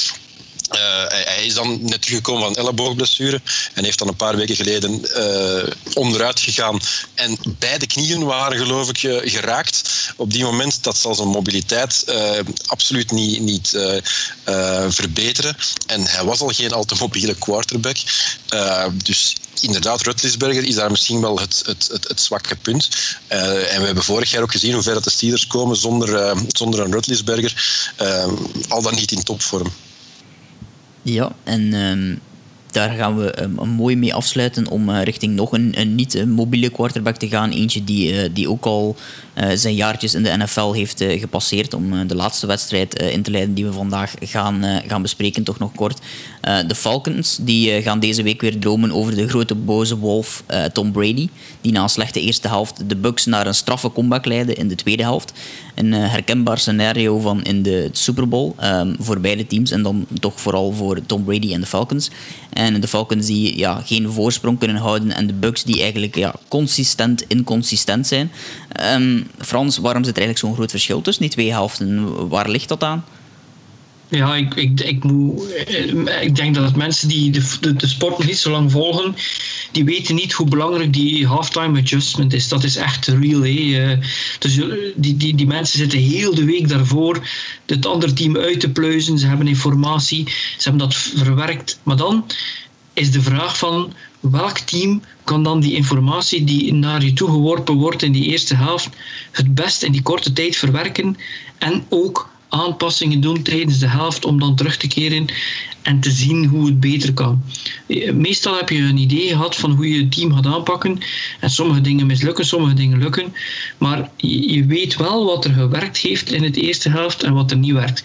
Eh, hij, is dan net teruggekomen van elleboogblessure en heeft dan een paar weken geleden eh, onderuit gegaan. En beide knieën waren geloof ik eh, geraakt. Op die moment dat zal zijn mobiliteit absoluut niet, niet verbeteren. En hij was al geen al te mobiele quarterback. Dus inderdaad, Rutlisberger is daar misschien wel het, het, het, zwakke punt. En we hebben vorig jaar ook gezien hoe ver de Steelers komen zonder, zonder een Rutlisberger. Al dan niet in topvorm. Ja, en ehm, daar gaan we ehm, een mooi mee afsluiten om eh, richting nog een, een niet-mobiele quarterback te gaan. Eentje die, eh, die ook al eh, zijn jaartjes in de NFL heeft eh, gepasseerd. Om eh, de laatste wedstrijd eh, in te leiden die we vandaag gaan, eh, gaan bespreken, toch nog kort. Eh, de Falcons die, eh, gaan deze week weer dromen over de grote boze wolf eh, Tom Brady. Die na een slechte eerste helft de Bucks naar een straffe comeback leidde in de tweede helft. Een eh, herkenbaar scenario van in de Super Bowl ehm, voor beide teams. En dan toch vooral voor Tom Brady en de Falcons. En de Falcons die ja, geen voorsprong kunnen houden. En de Bucks die eigenlijk ja, consistent inconsistent zijn. Ehm, Frans, waarom zit er eigenlijk zo'n groot verschil tussen die twee helften? Waar ligt dat aan? Ja, ik, ik, ik, moet, eh, ik denk dat mensen die de, de, de sport niet zo lang volgen, die weten niet hoe belangrijk die halftime adjustment is. Dat is echt real. Hè. Eh, Dus eh, die, die, die mensen zitten heel de week daarvoor het andere team uit te pluizen. Ze hebben informatie, ze hebben dat verwerkt. Maar dan is de vraag van welk team kan dan die informatie die naar je toe geworpen wordt in die eerste helft het best in die korte tijd verwerken en ook aanpassingen doen tijdens de helft om dan terug te keren en te zien hoe het beter kan. Meestal heb je een idee gehad van hoe je het team gaat aanpakken en sommige dingen mislukken, sommige dingen lukken, maar je je weet wel wat er gewerkt heeft in het eerste helft en wat er niet werkt.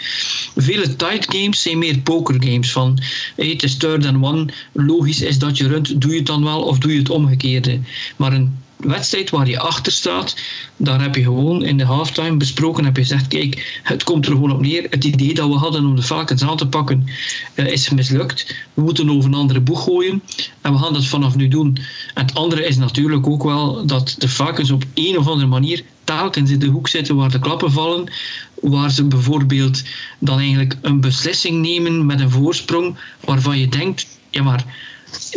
Vele tight games zijn meer poker games van hey, het is third and one, logisch is dat je runt, doe je het dan wel of doe je het omgekeerde. Maar een wedstrijd waar je achter staat, daar heb je gewoon in de halftime besproken, heb je gezegd, kijk, het komt er gewoon op neer. Het idee dat we hadden om de Falcons aan te pakken eh, is mislukt. We moeten over een andere boeg gooien en we gaan dat vanaf nu doen. En het andere is natuurlijk ook wel dat de Falcons op een of andere manier telkens in de hoek zitten waar de klappen vallen, waar ze bijvoorbeeld dan eigenlijk een beslissing nemen met een voorsprong waarvan je denkt, ja maar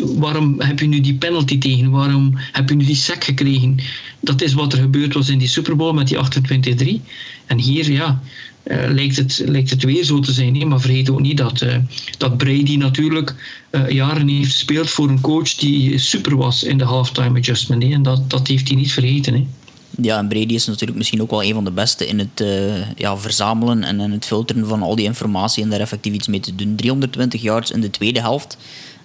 waarom heb je nu die penalty tegen? Waarom heb je nu die sack gekregen? Dat is wat er gebeurd was in die Super Bowl met die 28-3. En hier, ja, eh, lijkt, het, lijkt het weer zo te zijn. Hè? Maar vergeet ook niet dat, eh, dat Brady natuurlijk eh, jaren heeft gespeeld voor een coach die super was in de halftime adjustment. En dat, dat heeft hij niet vergeten. Hè? Ja, en Brady is natuurlijk misschien ook wel een van de beste in het ja, verzamelen en in het filteren van al die informatie en daar effectief iets mee te doen. 320 yards in de tweede helft.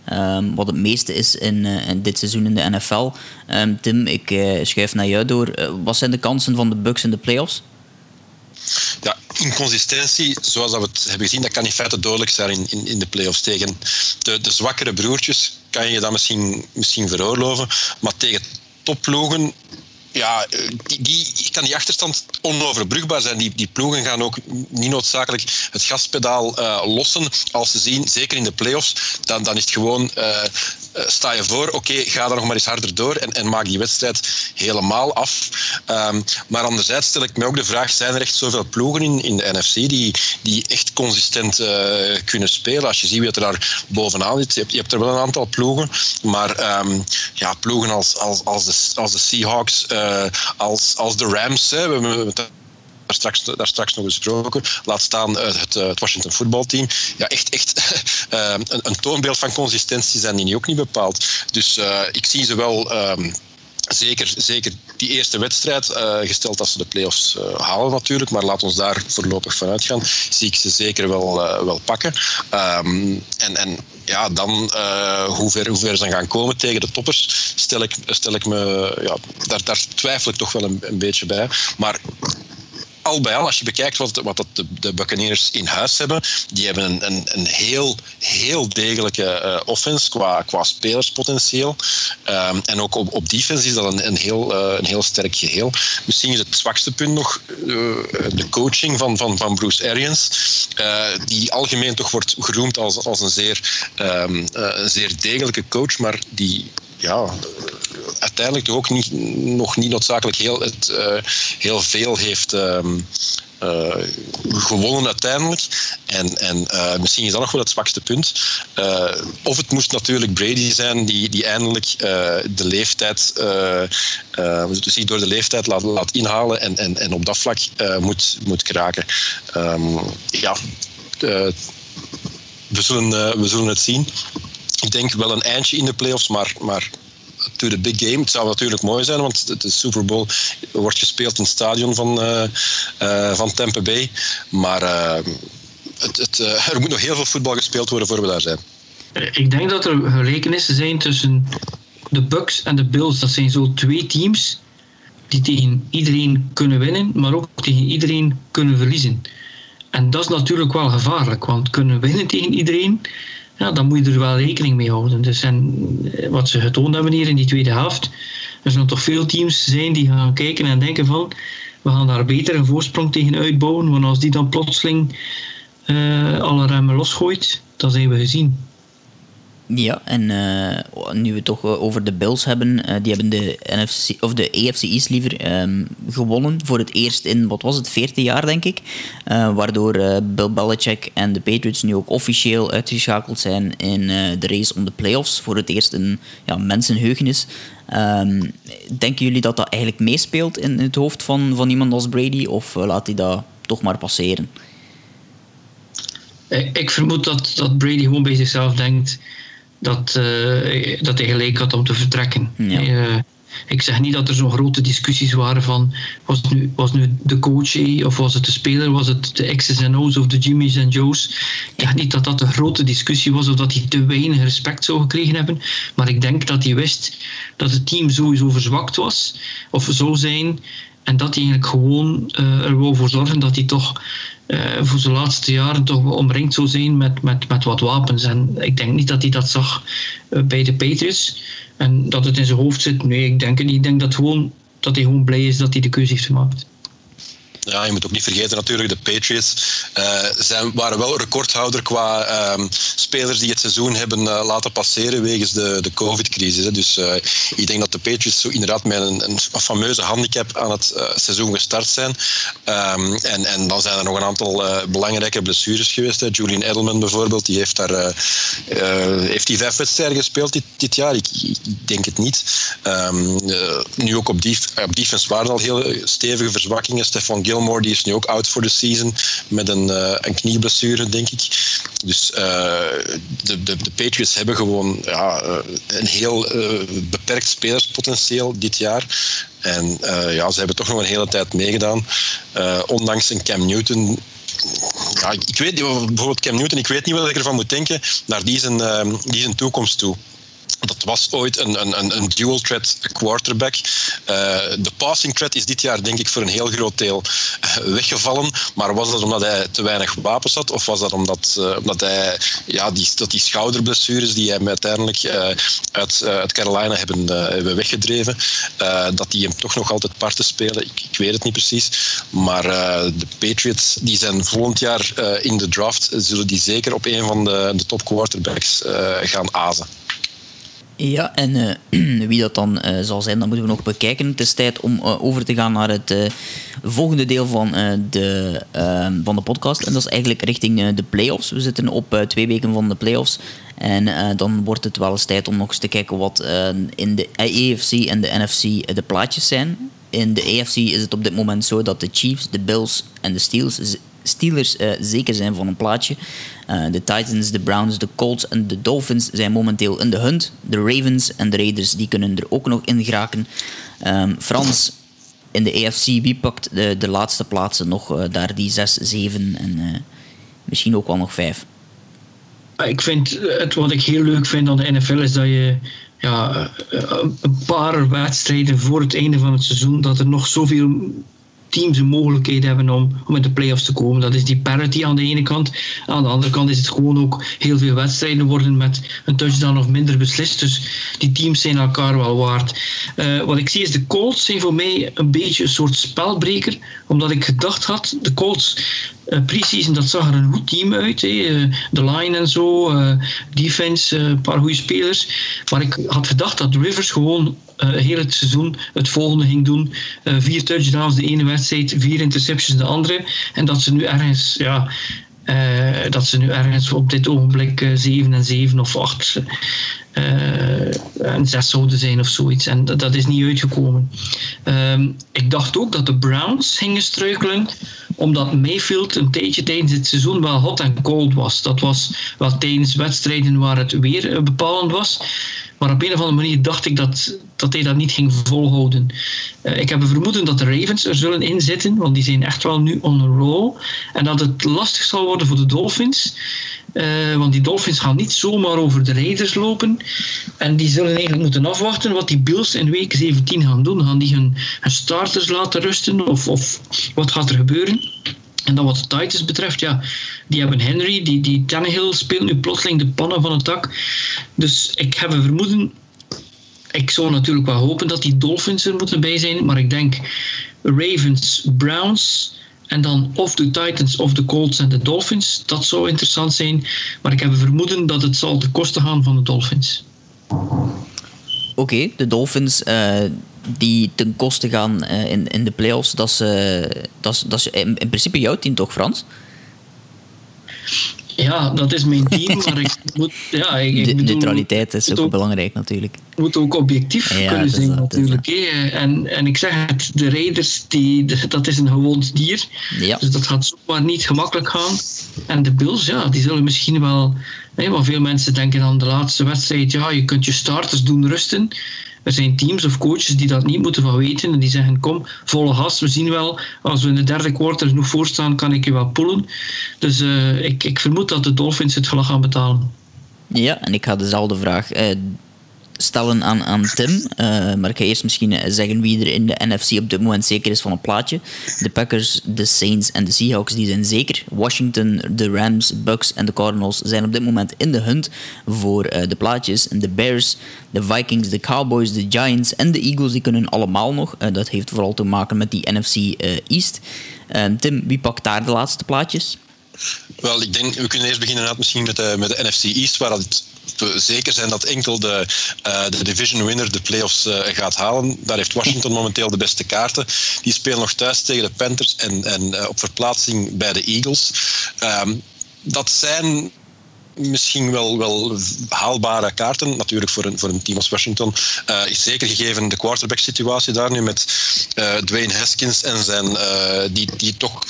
Ehm, wat het meeste is in, eh, in dit seizoen in de NFL. Ehm, Tim, ik eh, schuif naar jou door. Eh, wat zijn de kansen van de Bucks in de playoffs? Ja, inconsistentie, zoals dat we het hebben gezien, dat kan in feite dodelijk zijn in, in, in de playoffs. Tegen de, de zwakkere broertjes kan je dat misschien, misschien veroorloven, maar tegen topploegen ja, eh, die, die kan die achterstand onoverbrugbaar zijn. Die, die ploegen gaan ook niet noodzakelijk het gaspedaal eh, lossen. Als ze zien, zeker in de play-offs, dan, dan is het gewoon, eh, sta je voor, oké, ga daar nog maar eens harder door en, en maak die wedstrijd helemaal af. Ehm, maar anderzijds stel ik me ook de vraag, zijn er echt zoveel ploegen in, in de NFC die, die echt consistent eh, kunnen spelen? Als je ziet wie er daar bovenaan zit, je hebt, je er wel een aantal ploegen, maar ehm, ja, ploegen als, als, als, de, als de Seahawks, eh, als, als de Rams, we hebben daar straks, daar straks nog besproken. Laat staan eh, het, eh, het Washington voetbalteam. Ja, echt, echt eh, een, een toonbeeld van consistentie zijn die ook niet bepaald. Dus ik zie ze wel. ehm, zeker, zeker die eerste wedstrijd, gesteld dat ze de play-offs halen natuurlijk, maar laat ons daar voorlopig van uitgaan, zie ik ze zeker wel, wel pakken. Um, en, en ja, dan hoe, ver, hoe ver ze gaan komen tegen de toppers, stel ik, stel ik me, ja, daar, daar twijfel ik toch wel een beetje bij. Maar al bij al, als je bekijkt wat, wat de, de Buccaneers in huis hebben, die hebben een, een, een heel, heel degelijke uh, offense qua, qua spelerspotentieel. Um, en ook op, op defense is dat een, een, heel, uh, een heel sterk geheel. Misschien is het zwakste punt nog uh, de coaching van, van, Bruce Arians, die algemeen toch wordt geroemd als, als een, zeer, um, een zeer degelijke coach, maar die ja, uiteindelijk toch ook nog niet noodzakelijk heel, het, uh, heel veel heeft um, uh, gewonnen uiteindelijk. En, en uh, misschien is dat nog wel het zwakste punt. of het moest natuurlijk Brady zijn die, die eindelijk de leeftijd, dus door de leeftijd laat, laat inhalen en, en, en op dat vlak moet, moet kraken. Um, ja, we, zullen, we zullen het zien. Ik denk wel een eindje in de playoffs, maar, maar to the big game. Het zou natuurlijk mooi zijn, want de Super Bowl wordt gespeeld in het stadion van, uh, uh, van Tampa Bay. Maar uh, het, het, er moet nog heel veel voetbal gespeeld worden voor we daar zijn. Ik denk dat er gelijkenissen zijn tussen de Bucks en de Bills. Dat zijn zo twee teams die tegen iedereen kunnen winnen, maar ook tegen iedereen kunnen verliezen. En dat is natuurlijk wel gevaarlijk, want kunnen winnen tegen iedereen ja, dan moet je er wel rekening mee houden. Dus eh, wat ze getoond hebben hier in die tweede helft, er zullen toch veel teams zijn die gaan kijken en denken van we gaan daar beter een voorsprong tegen uitbouwen, want als die dan plotseling uh, alle remmen losgooit, dan zijn we gezien. Ja, en uh, nu we toch over de Bills hebben, uh, die hebben de, NFC, of de AFC East liever um, gewonnen voor het eerst in, wat was het, 14 jaar denk ik. Waardoor Bill Belichick en de Patriots nu ook officieel uitgeschakeld zijn in de race om de playoffs. Voor het eerst in ja, mensenheugenis. Um, denken jullie dat dat eigenlijk meespeelt in het hoofd van, van iemand als Brady? Of laat hij dat toch maar passeren? Ik vermoed dat, dat Brady gewoon bij zichzelf denkt dat, uh, dat hij gelijk had om te vertrekken. Ja. Uh, ik zeg niet dat er zo'n grote discussies waren van was het nu, was nu de coach of was het de speler, was het de X's en O's of de Jimmy's en Joe's. Ik zeg niet dat dat een grote discussie was of dat hij te weinig respect zou gekregen hebben, maar ik denk dat hij wist dat het team sowieso verzwakt was of zou zijn en dat eigenlijk gewoon uh, er wou voor zorgen dat hij toch uh, voor zijn laatste jaren toch omringd zou zijn met, met, met wat wapens. En ik denk niet dat hij dat zag uh, bij de Patriots. En dat het in zijn hoofd zit. Nee, ik denk het niet. Ik denk dat, gewoon, dat hij gewoon blij is dat hij de keuze heeft gemaakt. Ja, je moet ook niet vergeten natuurlijk, de Patriots uh, zijn, waren wel recordhouder qua uh, spelers die het seizoen hebben uh, laten passeren wegens de, de COVID-crisis. Dus uh, ik denk dat de Patriots zo inderdaad met een, een fameuze handicap aan het seizoen gestart zijn. Um, en, en dan zijn er nog een aantal belangrijke blessures geweest. Julian Edelman bijvoorbeeld, die heeft daar heeft die vijf wedstrijden gespeeld dit, dit jaar. Ik, ik, denk het niet. Um, nu ook op, dief, op defense waren al heel stevige verzwakkingen. Stefan Gilmore die is nu ook out voor de season met een, uh, een knieblessure, denk ik. Dus uh, de, de, de, Patriots hebben gewoon ja, uh, een heel beperkt spelerspotentieel dit jaar. En ja, ze hebben toch nog een hele tijd meegedaan. ondanks een Cam Newton ja, ik weet bijvoorbeeld Cam Newton, ik weet niet wat ik ervan moet denken naar die zijn, die zijn toekomst toe dat was ooit een, een, een dual threat quarterback. Uh, de passing threat is dit jaar denk ik voor een heel groot deel uh, weggevallen. Maar was dat omdat hij te weinig wapens had? Of was dat omdat, uh, omdat hij ja, die, dat die schouderblessures die hem uiteindelijk uit, uit Carolina hebben, hebben weggedreven, dat die hem toch nog altijd parten spelen? Ik, ik weet het niet precies. Maar de Patriots die zijn volgend jaar in de draft, zullen die zeker op een van de, de top quarterbacks gaan azen. Ja, en uh, wie dat dan uh, zal zijn, dat moeten we nog bekijken. Het is tijd om uh, over te gaan naar het volgende deel van, de, van de podcast. En dat is eigenlijk richting de playoffs. We zitten op twee weken van de playoffs. En dan wordt het wel eens tijd om nog eens te kijken wat in de AFC en de NFC de plaatjes zijn. In de AFC is het op dit moment zo dat de Chiefs, de Bills en de Steelers Steelers eh, zeker zijn van een plaatje. Eh, de Titans, de Browns, de Colts en de Dolphins zijn momenteel in de hunt. De Ravens en de Raiders die kunnen er ook nog in geraken. Ehm, Frans, in de AFC, wie pakt de, de laatste plaatsen nog? eh, daar die 6, 7 en misschien ook wel nog 5. Ik vind het wat ik heel leuk vind aan de NFL is dat je ja, een paar wedstrijden voor het einde van het seizoen, dat er nog zoveel teams een mogelijkheid hebben om, om in de playoffs te komen. Dat is die parity aan de ene kant. Aan de andere kant is het gewoon ook heel veel wedstrijden worden met een touchdown of minder beslist. Dus die teams zijn elkaar wel waard. Eh, wat ik zie is de Colts zijn voor mij een beetje een soort spelbreker. Omdat ik gedacht had, de Colts uh, pre-season, dat zag er een goed team uit. Hè. Uh, de line en zo, defense, een paar goede spelers. Maar ik had gedacht dat Rivers gewoon heel het seizoen het volgende ging doen. vier touchdowns de ene wedstrijd, vier interceptions de andere. En dat ze nu ergens, ja, dat ze nu ergens op dit ogenblik 7 en 7 of 8 en 6 zouden zijn of zoiets. En dat, dat is niet uitgekomen. Um, ik dacht ook dat de Browns gingen struikelen omdat Mayfield een tijdje tijdens het seizoen wel hot en cold was. Dat was wel tijdens wedstrijden waar het weer bepalend was. Maar op een of andere manier dacht ik dat, dat hij dat niet ging volhouden. Uh, ik heb een vermoeden dat de Ravens er zullen inzitten, want die zijn echt wel nu on a roll. En dat het lastig zal worden voor de Dolphins. Uh, want die Dolphins gaan niet zomaar over de Raiders lopen. En die zullen eigenlijk moeten afwachten wat die Bills in week 17 gaan doen. Gaan die hun, hun starters laten rusten? Of, of wat gaat er gebeuren? En dan wat de Titans betreft, ja, die hebben Henry, die, die Tannehill speelt nu plotseling de pannen van het dak. Dus ik heb een vermoeden, ik zou natuurlijk wel hopen dat die Dolphins er moeten bij zijn, maar ik denk Ravens, Browns en dan of de Titans of de Colts en de Dolphins, dat zou interessant zijn. Maar ik heb een vermoeden dat het zal ten koste gaan van de Dolphins. Oké, okay, de Dolphins uh, die ten koste gaan uh, in, in de playoffs, dat is, uh, dat is, dat is in, in, principe jouw team toch, Frans? Ja, dat is mijn team, maar ik moet... Ja, ik, ik de bedoel, neutraliteit is ook, ook, belangrijk natuurlijk. moet ook objectief ja, kunnen zijn dat, natuurlijk. En, en ik zeg het, de Raiders, die, de, dat is een gewond dier. Ja. Dus dat gaat zomaar niet gemakkelijk gaan. En de Bills, ja, die zullen misschien wel... Want veel mensen denken aan de laatste wedstrijd, ja, je kunt je starters doen rusten. Er zijn teams of coaches die dat niet moeten van weten en die zeggen kom, volle gas, we zien wel, als we in de derde quarter genoeg voorstaan, kan ik je wel pullen. Dus uh, ik, ik vermoed dat de Dolphins het gaan betalen. Ja, en ik ga dezelfde vraag uh, stellen aan, aan Tim. Uh, maar ik ga eerst misschien zeggen wie er in de NFC op dit moment zeker is van een plaatje. De Packers, de Saints en de Seahawks die zijn zeker. Washington, de Rams, Bucks en de Cardinals zijn op dit moment in de hunt voor uh, de plaatjes. En de Bears, de Vikings, de Cowboys, de Giants en de Eagles die kunnen allemaal nog. Dat heeft vooral te maken met die NFC East. Tim, wie pakt daar de laatste plaatjes? Wel, ik denk, we kunnen eerst beginnen misschien met de, met de NFC East, waar het we zeker zijn dat enkel de, uh, de division winner de playoffs uh, gaat halen. Daar heeft Washington momenteel de beste kaarten. Die spelen nog thuis tegen de Panthers en, en uh, op verplaatsing bij de Eagles. Um, dat zijn misschien wel, wel haalbare kaarten. Natuurlijk voor een, voor een team als Washington. Uh, is zeker gegeven de quarterback situatie daar nu met uh, Dwayne Haskins en zijn, uh, die, die toch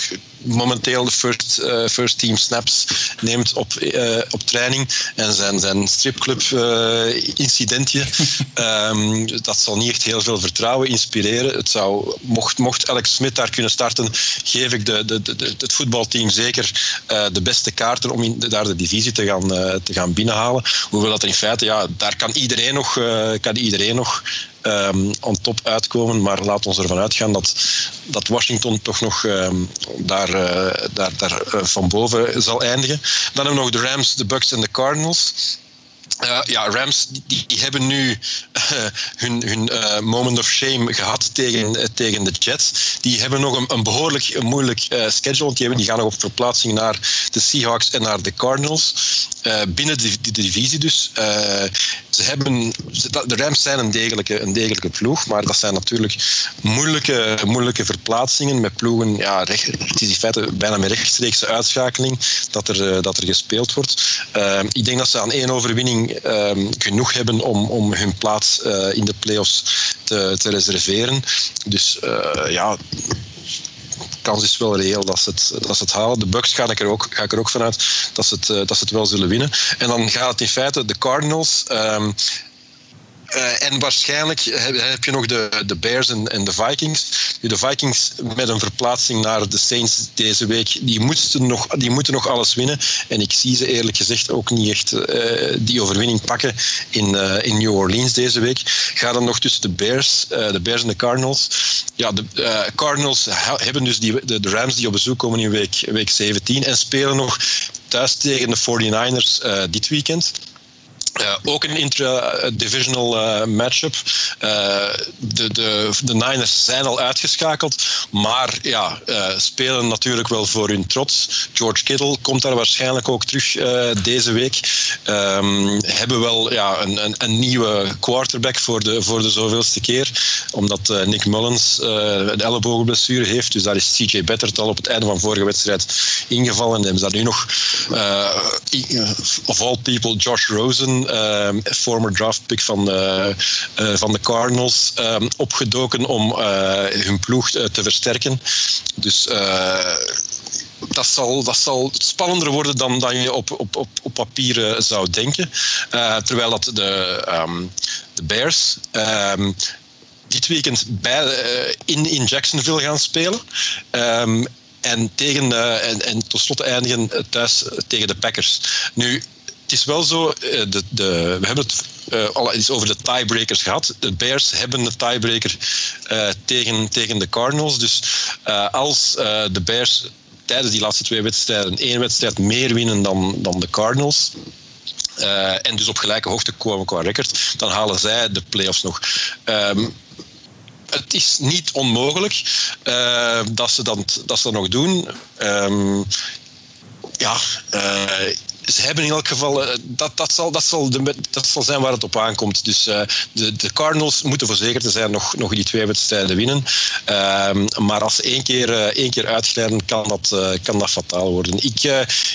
momenteel de first, uh, first team snaps neemt op, uh, op training en zijn, zijn stripclub uh, incidentje. um, dat zal niet echt heel veel vertrouwen inspireren. Het zou, mocht, mocht Alex Smith daar kunnen starten, geef ik de, de, de, het voetbalteam zeker de beste kaarten om in, daar de divisie te gaan, te gaan binnenhalen. Hoewel dat er in feite, ja, daar kan iedereen nog, kan iedereen nog um, on top uitkomen. Maar laat ons ervan uitgaan dat, dat Washington toch nog daar, uh, daar, daar uh, van boven zal eindigen. Dan hebben we nog de Rams, de Bucks en de Cardinals. Uh, ja, Rams die, hebben nu uh, hun, hun uh, moment of shame gehad tegen, tegen de Jets. Die hebben nog een, een behoorlijk moeilijk schedule. Die, hebben, die gaan nog op verplaatsing naar de Seahawks en naar de Cardinals. binnen de, de, divisie dus. ze hebben, de Rams zijn een degelijke, een degelijke ploeg. Maar dat zijn natuurlijk moeilijke, moeilijke verplaatsingen met ploegen. Ja, het is in feite bijna met rechtstreekse uitschakeling dat er, dat er gespeeld wordt. ik denk dat ze aan één overwinning Um, genoeg hebben om, om hun plaats uh, in de playoffs te, te reserveren. Dus uh, ja, kans is wel reëel dat ze het, dat halen. De Bucks ga ik er ook, ga ik er ook vanuit dat ze, het, eh, dat ze het wel zullen winnen. En dan gaat het in feite de Cardinals. ehm, eh, en waarschijnlijk heb, je nog de, de Bears en, en de Vikings. De Vikings met een verplaatsing naar de Saints deze week, die, nog, die moeten nog alles winnen. En ik zie ze eerlijk gezegd ook niet echt eh, die overwinning pakken in, eh, in New Orleans deze week. Ga dan nog tussen de Bears, de Bears en de Cardinals. Ja, de Cardinals hebben dus die, de, Rams die op bezoek komen in week, week 17 en spelen nog thuis tegen de 49ers eh, dit weekend. Eh, ook een intra-divisional eh, matchup. Eh, de, de, de Niners zijn al uitgeschakeld, maar ja, spelen natuurlijk wel voor hun trots. George Kittle komt daar waarschijnlijk ook terug deze week. Ehm, hebben wel ja, een, een, een nieuwe quarterback voor de, voor de zoveelste keer, omdat Nick Mullins een ellebogenblessure heeft. Dus daar is CJ Bettert al op het einde van vorige wedstrijd ingevallen. En hebben ze daar nu nog, of all people, Josh Rosen, former draft pick van, eh, eh, van de Cardinals, eh, opgedoken om eh, hun ploeg te versterken. Dus dat zal, dat zal spannender worden dan, dan je op, op, op, op papier zou denken. Terwijl dat de, ehm, de Bears ehm, dit weekend bij, in, in Jacksonville gaan spelen. Ehm, en, tegen, en, en tot slot eindigen thuis tegen de Packers. Nu, is wel zo, eh, de, de, we hebben het eh, al eens over de tiebreakers gehad. De Bears hebben de tiebreaker eh, tegen, tegen de Cardinals. Dus als de Bears tijdens die laatste twee wedstrijden één wedstrijd meer winnen dan, dan de Cardinals. en dus op gelijke hoogte komen qua record, dan halen zij de playoffs nog. Ehm, het is niet onmogelijk dat, ze dat, dat ze dat nog doen. Ehm, ja, ze hebben in elk geval, eh, dat, dat, zal, dat, zal de, dat zal zijn waar het op aankomt. Dus eh, de, de Cardinals moeten voor zeker te zijn nog, nog die twee wedstrijden winnen. Ehm, maar als ze één keer, eh, één keer uitglijden, kan dat, kan dat fataal worden. Ik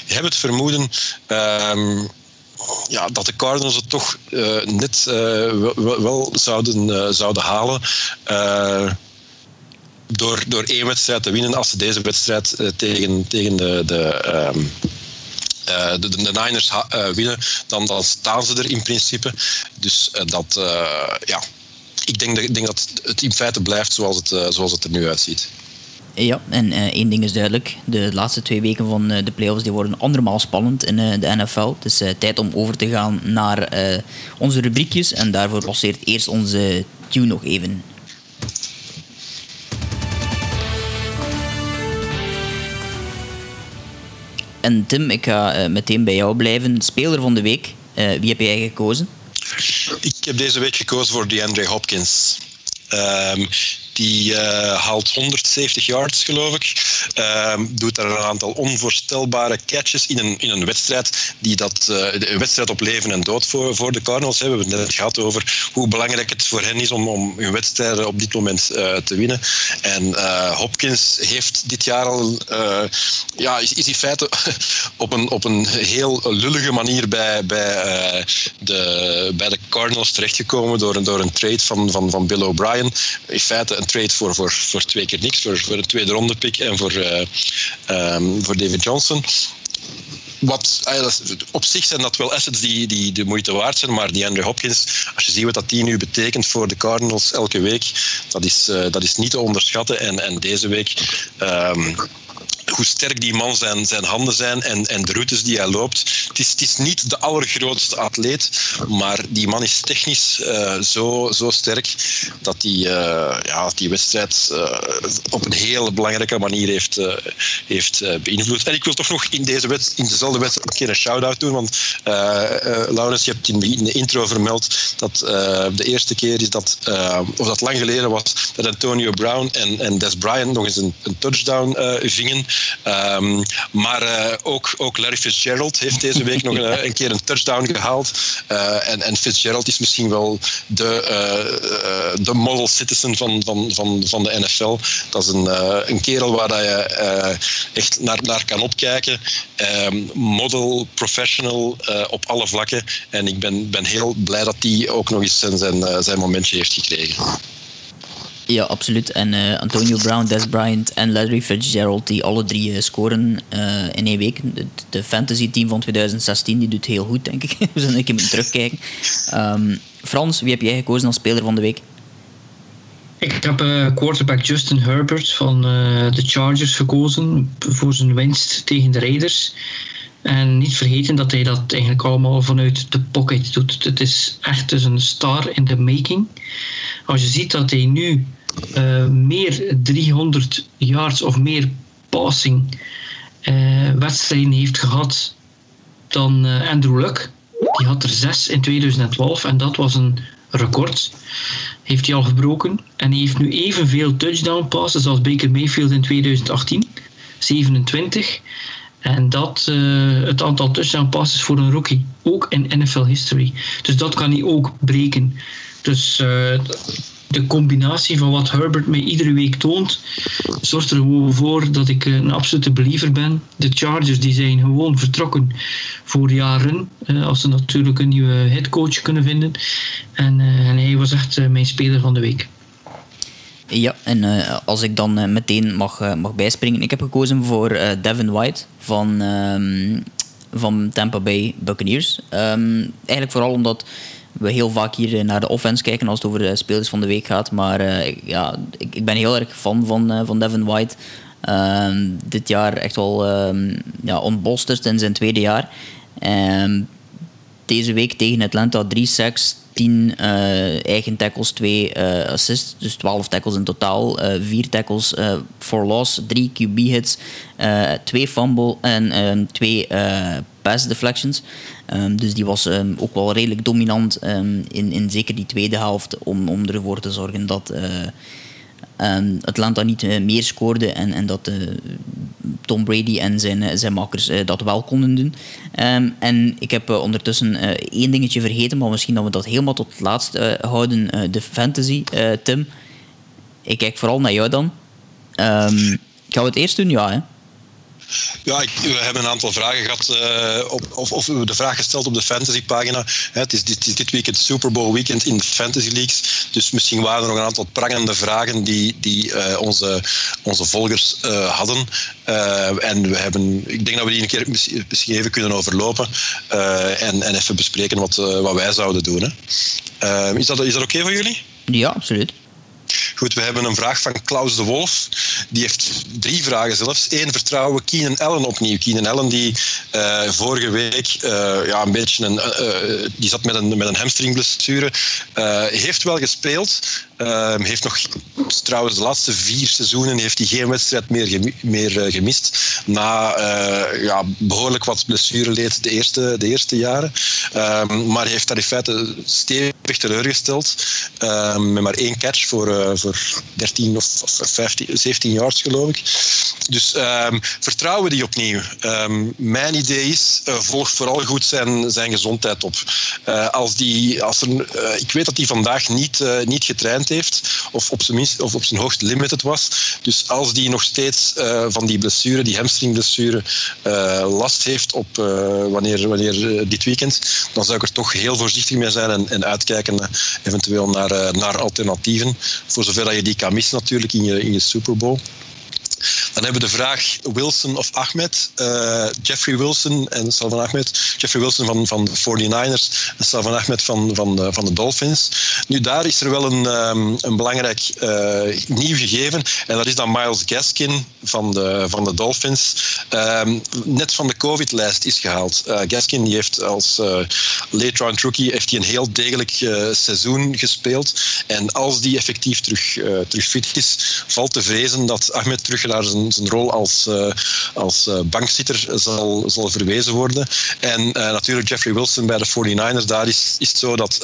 heb het vermoeden ehm, ja, dat de Cardinals het toch net wel, wel- zouden, zouden halen. Door, door één wedstrijd te winnen als ze deze wedstrijd tegen, tegen de, de, ehm, eh, de, de Niners eh, winnen, dan, dan staan ze er in principe. Dus eh, dat, ja, ik denk, denk dat het in feite blijft zoals het, zoals het er nu uitziet. Ja, en één ding is duidelijk. De laatste twee weken van de playoffs die worden andermaal spannend in de NFL. Het is tijd om over te gaan naar onze rubriekjes. En daarvoor passeert eerst onze tune nog even. En Tim, ik ga eh, meteen bij jou blijven. Speler van de week. Eh, wie heb jij gekozen? Ik heb deze week gekozen voor DeAndre Hopkins. Ehm, die eh, haalt 170 yards, geloof ik. Ehm, doet daar een aantal onvoorstelbare catches in een, in een wedstrijd die dat, eh, een wedstrijd op leven en dood voor, voor de Cardinals. Hè. We hebben het net gehad over hoe belangrijk het voor hen is om, om hun wedstrijden op dit moment eh, te winnen. En eh, Hopkins heeft dit jaar al, eh, ja, is, is in feite op een, op een heel lullige manier bij, bij, eh, de, bij de Cardinals terechtgekomen door door een trade van, van, van Bill O'Brien. In feite een trade voor, voor, voor twee keer niks, voor, voor een tweede ronde pick en voor, eh, ehm, voor David Johnson. Wat, eh, op zich zijn dat wel assets die, die de moeite waard zijn, maar die Andrew Hopkins, als je ziet wat dat die nu betekent voor de Cardinals elke week, dat is, eh, dat is niet te onderschatten. En, en deze week, ehm, hoe sterk die man zijn, zijn handen zijn en, en de routes die hij loopt. Het is, het is niet de allergrootste atleet, maar die man is technisch eh, zo, zo sterk dat hij eh, ja, die wedstrijd eh, op een hele belangrijke manier heeft, heeft beïnvloed. En ik wil toch nog in, deze wet, in dezelfde wedstrijd een keer een shout-out doen, want Laurens, je hebt in de, in de intro vermeld dat de eerste keer is dat, of dat lang geleden was, dat Antonio Brown en, en Des Bryant nog eens een, een touchdown vingen. Ehm, maar eh, ook, ook Larry Fitzgerald heeft deze week nog een, een keer een touchdown gehaald. Eh, en, en Fitzgerald is misschien wel de, eh, eh, de model citizen van, van, van, van de NFL. Dat is een, eh, een kerel waar je eh, echt naar, naar kan opkijken. Ehm, model, professional eh, op alle vlakken. En ik ben, ben heel blij dat hij ook nog eens zijn, eh, zijn momentje heeft gekregen. Ja, absoluut. En uh, Antonio Brown, Des Bryant en Larry Fitzgerald, die alle drie uh, scoren uh, in één week. De, fantasy team van 2016 die doet heel goed, denk ik. We zullen een keer moeten terugkijken. Um, Frans, wie heb jij gekozen als speler van de week? Ik heb quarterback Justin Herbert van de Chargers gekozen voor zijn winst tegen de Raiders. En niet vergeten dat hij dat eigenlijk allemaal vanuit de pocket doet. Het is echt dus een star in the making. Als je ziet dat hij nu meer 300 yards of meer passing uh, wedstrijden heeft gehad dan uh, Andrew Luck. Die had er zes in 2012 en dat was een record. Heeft hij al gebroken. En hij heeft nu evenveel touchdown passes als Baker Mayfield in 2018. 27. En dat uh, het aantal touchdown passes voor een rookie. Ook in NFL history. Dus dat kan hij ook breken. Dus de combinatie van wat Herbert mij iedere week toont, zorgt er gewoon voor dat ik een absolute believer ben. De Chargers die zijn gewoon vertrokken voor jaren, als ze natuurlijk een nieuwe headcoach kunnen vinden. En, en hij was echt mijn speler van de week. Ja, en als ik dan meteen mag, mag bijspringen. Ik heb gekozen voor Devin White van, um, van Tampa Bay Buccaneers. Um, eigenlijk vooral omdat we heel vaak hier naar de offense kijken als het over de spelers van de week gaat. Maar ja, ik, ik ben heel erg fan van, van Devin White. Um, dit jaar echt wel ja, onbolsterd in zijn tweede jaar. deze week tegen Atlanta 3 sacks, 10 uh, eigen tackles, 2 uh, assists. Dus 12 tackles in totaal. Uh, 4 tackles for loss, 3 QB hits, 2 fumble en 2 pass deflections. Um, dus die was um, ook wel redelijk dominant um, in, in zeker die tweede helft om, om ervoor te zorgen dat um, Atlanta niet uh, meer scoorde en, en dat uh, Tom Brady en zijn, uh, zijn makkers dat wel konden doen. Um, en ik heb ondertussen één dingetje vergeten, maar misschien dat we dat helemaal tot het laatst houden. de fantasy, Tim. Ik kijk vooral naar jou dan. Um, gaan we het eerst doen? Ja, hè? Ja, we hebben een aantal vragen gehad, uh, op, of, of de vraag gesteld op de fantasypagina. Het is dit, dit weekend Super Bowl weekend in fantasy leagues. Dus misschien waren er nog een aantal prangende vragen die, die uh, onze, onze volgers uh, hadden. en we hebben, ik denk dat we die een keer misschien even kunnen overlopen en, en even bespreken wat, wat wij zouden doen. Hè. is dat, is dat oké okay voor jullie? Ja, absoluut. Goed, we hebben een vraag van Klaus de Wolf. Die heeft drie vragen zelfs. Eén, vertrouwen we Keenan Allen opnieuw? Keenan Allen die uh, vorige week uh, ja, een beetje een, uh, die zat met een, met een hamstringblessure. heeft wel gespeeld. Ehm, heeft nog trouwens de laatste vier seizoenen heeft hij geen wedstrijd meer, meer gemist. Na ja, behoorlijk wat blessureleed de eerste, de eerste jaren. Ehm, maar hij heeft daar in feite stevig teleurgesteld. Ehm, met maar één catch voor uh, voor 13 of 15, 17 yards, geloof ik. Dus vertrouwen die opnieuw. Mijn idee is, volg vooral goed zijn, zijn gezondheid op. Als die, als ik weet dat hij vandaag niet, niet getraind heeft, of op zijn, minst, of op zijn hoogst limited was. Dus als die nog steeds van die blessure, die hamstringblessure, last heeft op wanneer, wanneer dit weekend, dan zou ik er toch heel voorzichtig mee zijn en, en uitkijken eventueel naar, naar alternatieven voor zover dat je die kan missen natuurlijk in je, in je Super Bowl. Dan hebben we de vraag Wilson of Ahmed. Uh, Jeffrey Wilson en Salvan Ahmed. Jeffrey Wilson van, van de 49ers en Salvan Ahmed van, van, de, van de Dolphins. Nu, daar is er wel een, um, een belangrijk uh, nieuw gegeven. En dat is dan Miles Gaskin van de, van de Dolphins. Um, net van de COVID-lijst is gehaald. Uh, Gaskin die heeft als late round rookie heeft hij een heel degelijk seizoen gespeeld. En als die effectief terug, terug fit is, valt te vrezen dat Ahmed terug naar zijn, zijn rol als, uh, als uh, bankzitter zal, zal verwezen worden. En uh, natuurlijk Jeffrey Wilson bij de 49ers, daar is, is het zo dat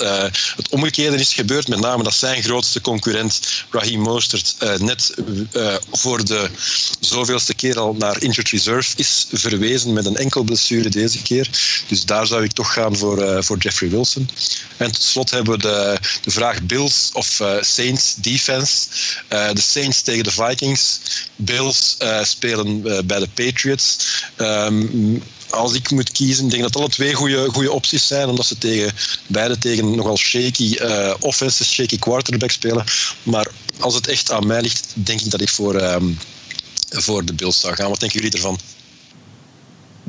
het omgekeerde is gebeurd. Met name dat zijn grootste concurrent Raheem Mostert net voor de zoveelste keer al naar injured reserve is verwezen met een enkel blessure deze keer. Dus daar zou ik toch gaan voor, voor Jeffrey Wilson. En tot slot hebben we de, de vraag Bills of Saints defense. de Saints tegen de Vikings. Uh, spelen uh, bij de Patriots. Um, als ik moet kiezen, ik denk dat alle twee goede opties zijn, omdat ze tegen, beide tegen nogal shaky uh, offenses, shaky quarterback spelen. Maar als het echt aan mij ligt, denk ik dat ik voor, ehm, voor de Bills zou gaan. Wat denken jullie ervan?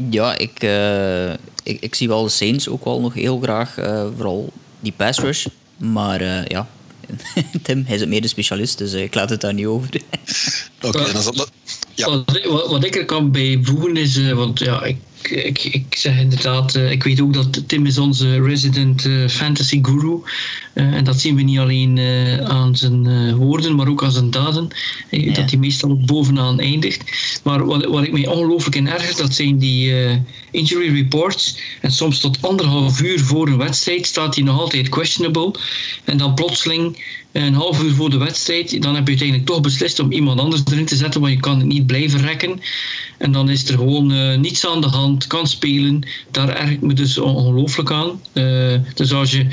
Ja, ik, eh, ik, ik zie wel de Saints ook wel nog heel graag. eh, vooral die pass rush. Maar eh, ja, Tim, hij is het meer de specialist, dus eh, ik laat het daar niet over. Oké, dan zal dat... Ja. Wat, wat, wat ik er kan bij voegen is, eh, want ja, ik, ik, ik zeg inderdaad, eh, ik weet ook dat Tim is onze resident eh, fantasy guru. Eh, en dat zien we niet alleen aan zijn woorden, maar ook aan zijn daden. Ja. Dat hij meestal ook bovenaan eindigt. Maar wat, wat ik mij ongelooflijk in erger, dat zijn die injury reports. En soms tot anderhalf uur voor een wedstrijd staat hij nog altijd questionable. En dan plotseling een half uur voor de wedstrijd, dan heb je uiteindelijk toch beslist om iemand anders erin te zetten, want je kan het niet blijven rekken. En dan is er gewoon eh, niets aan de hand, kan spelen. Daar erg ik me dus ongelooflijk aan. Eh, dus als je,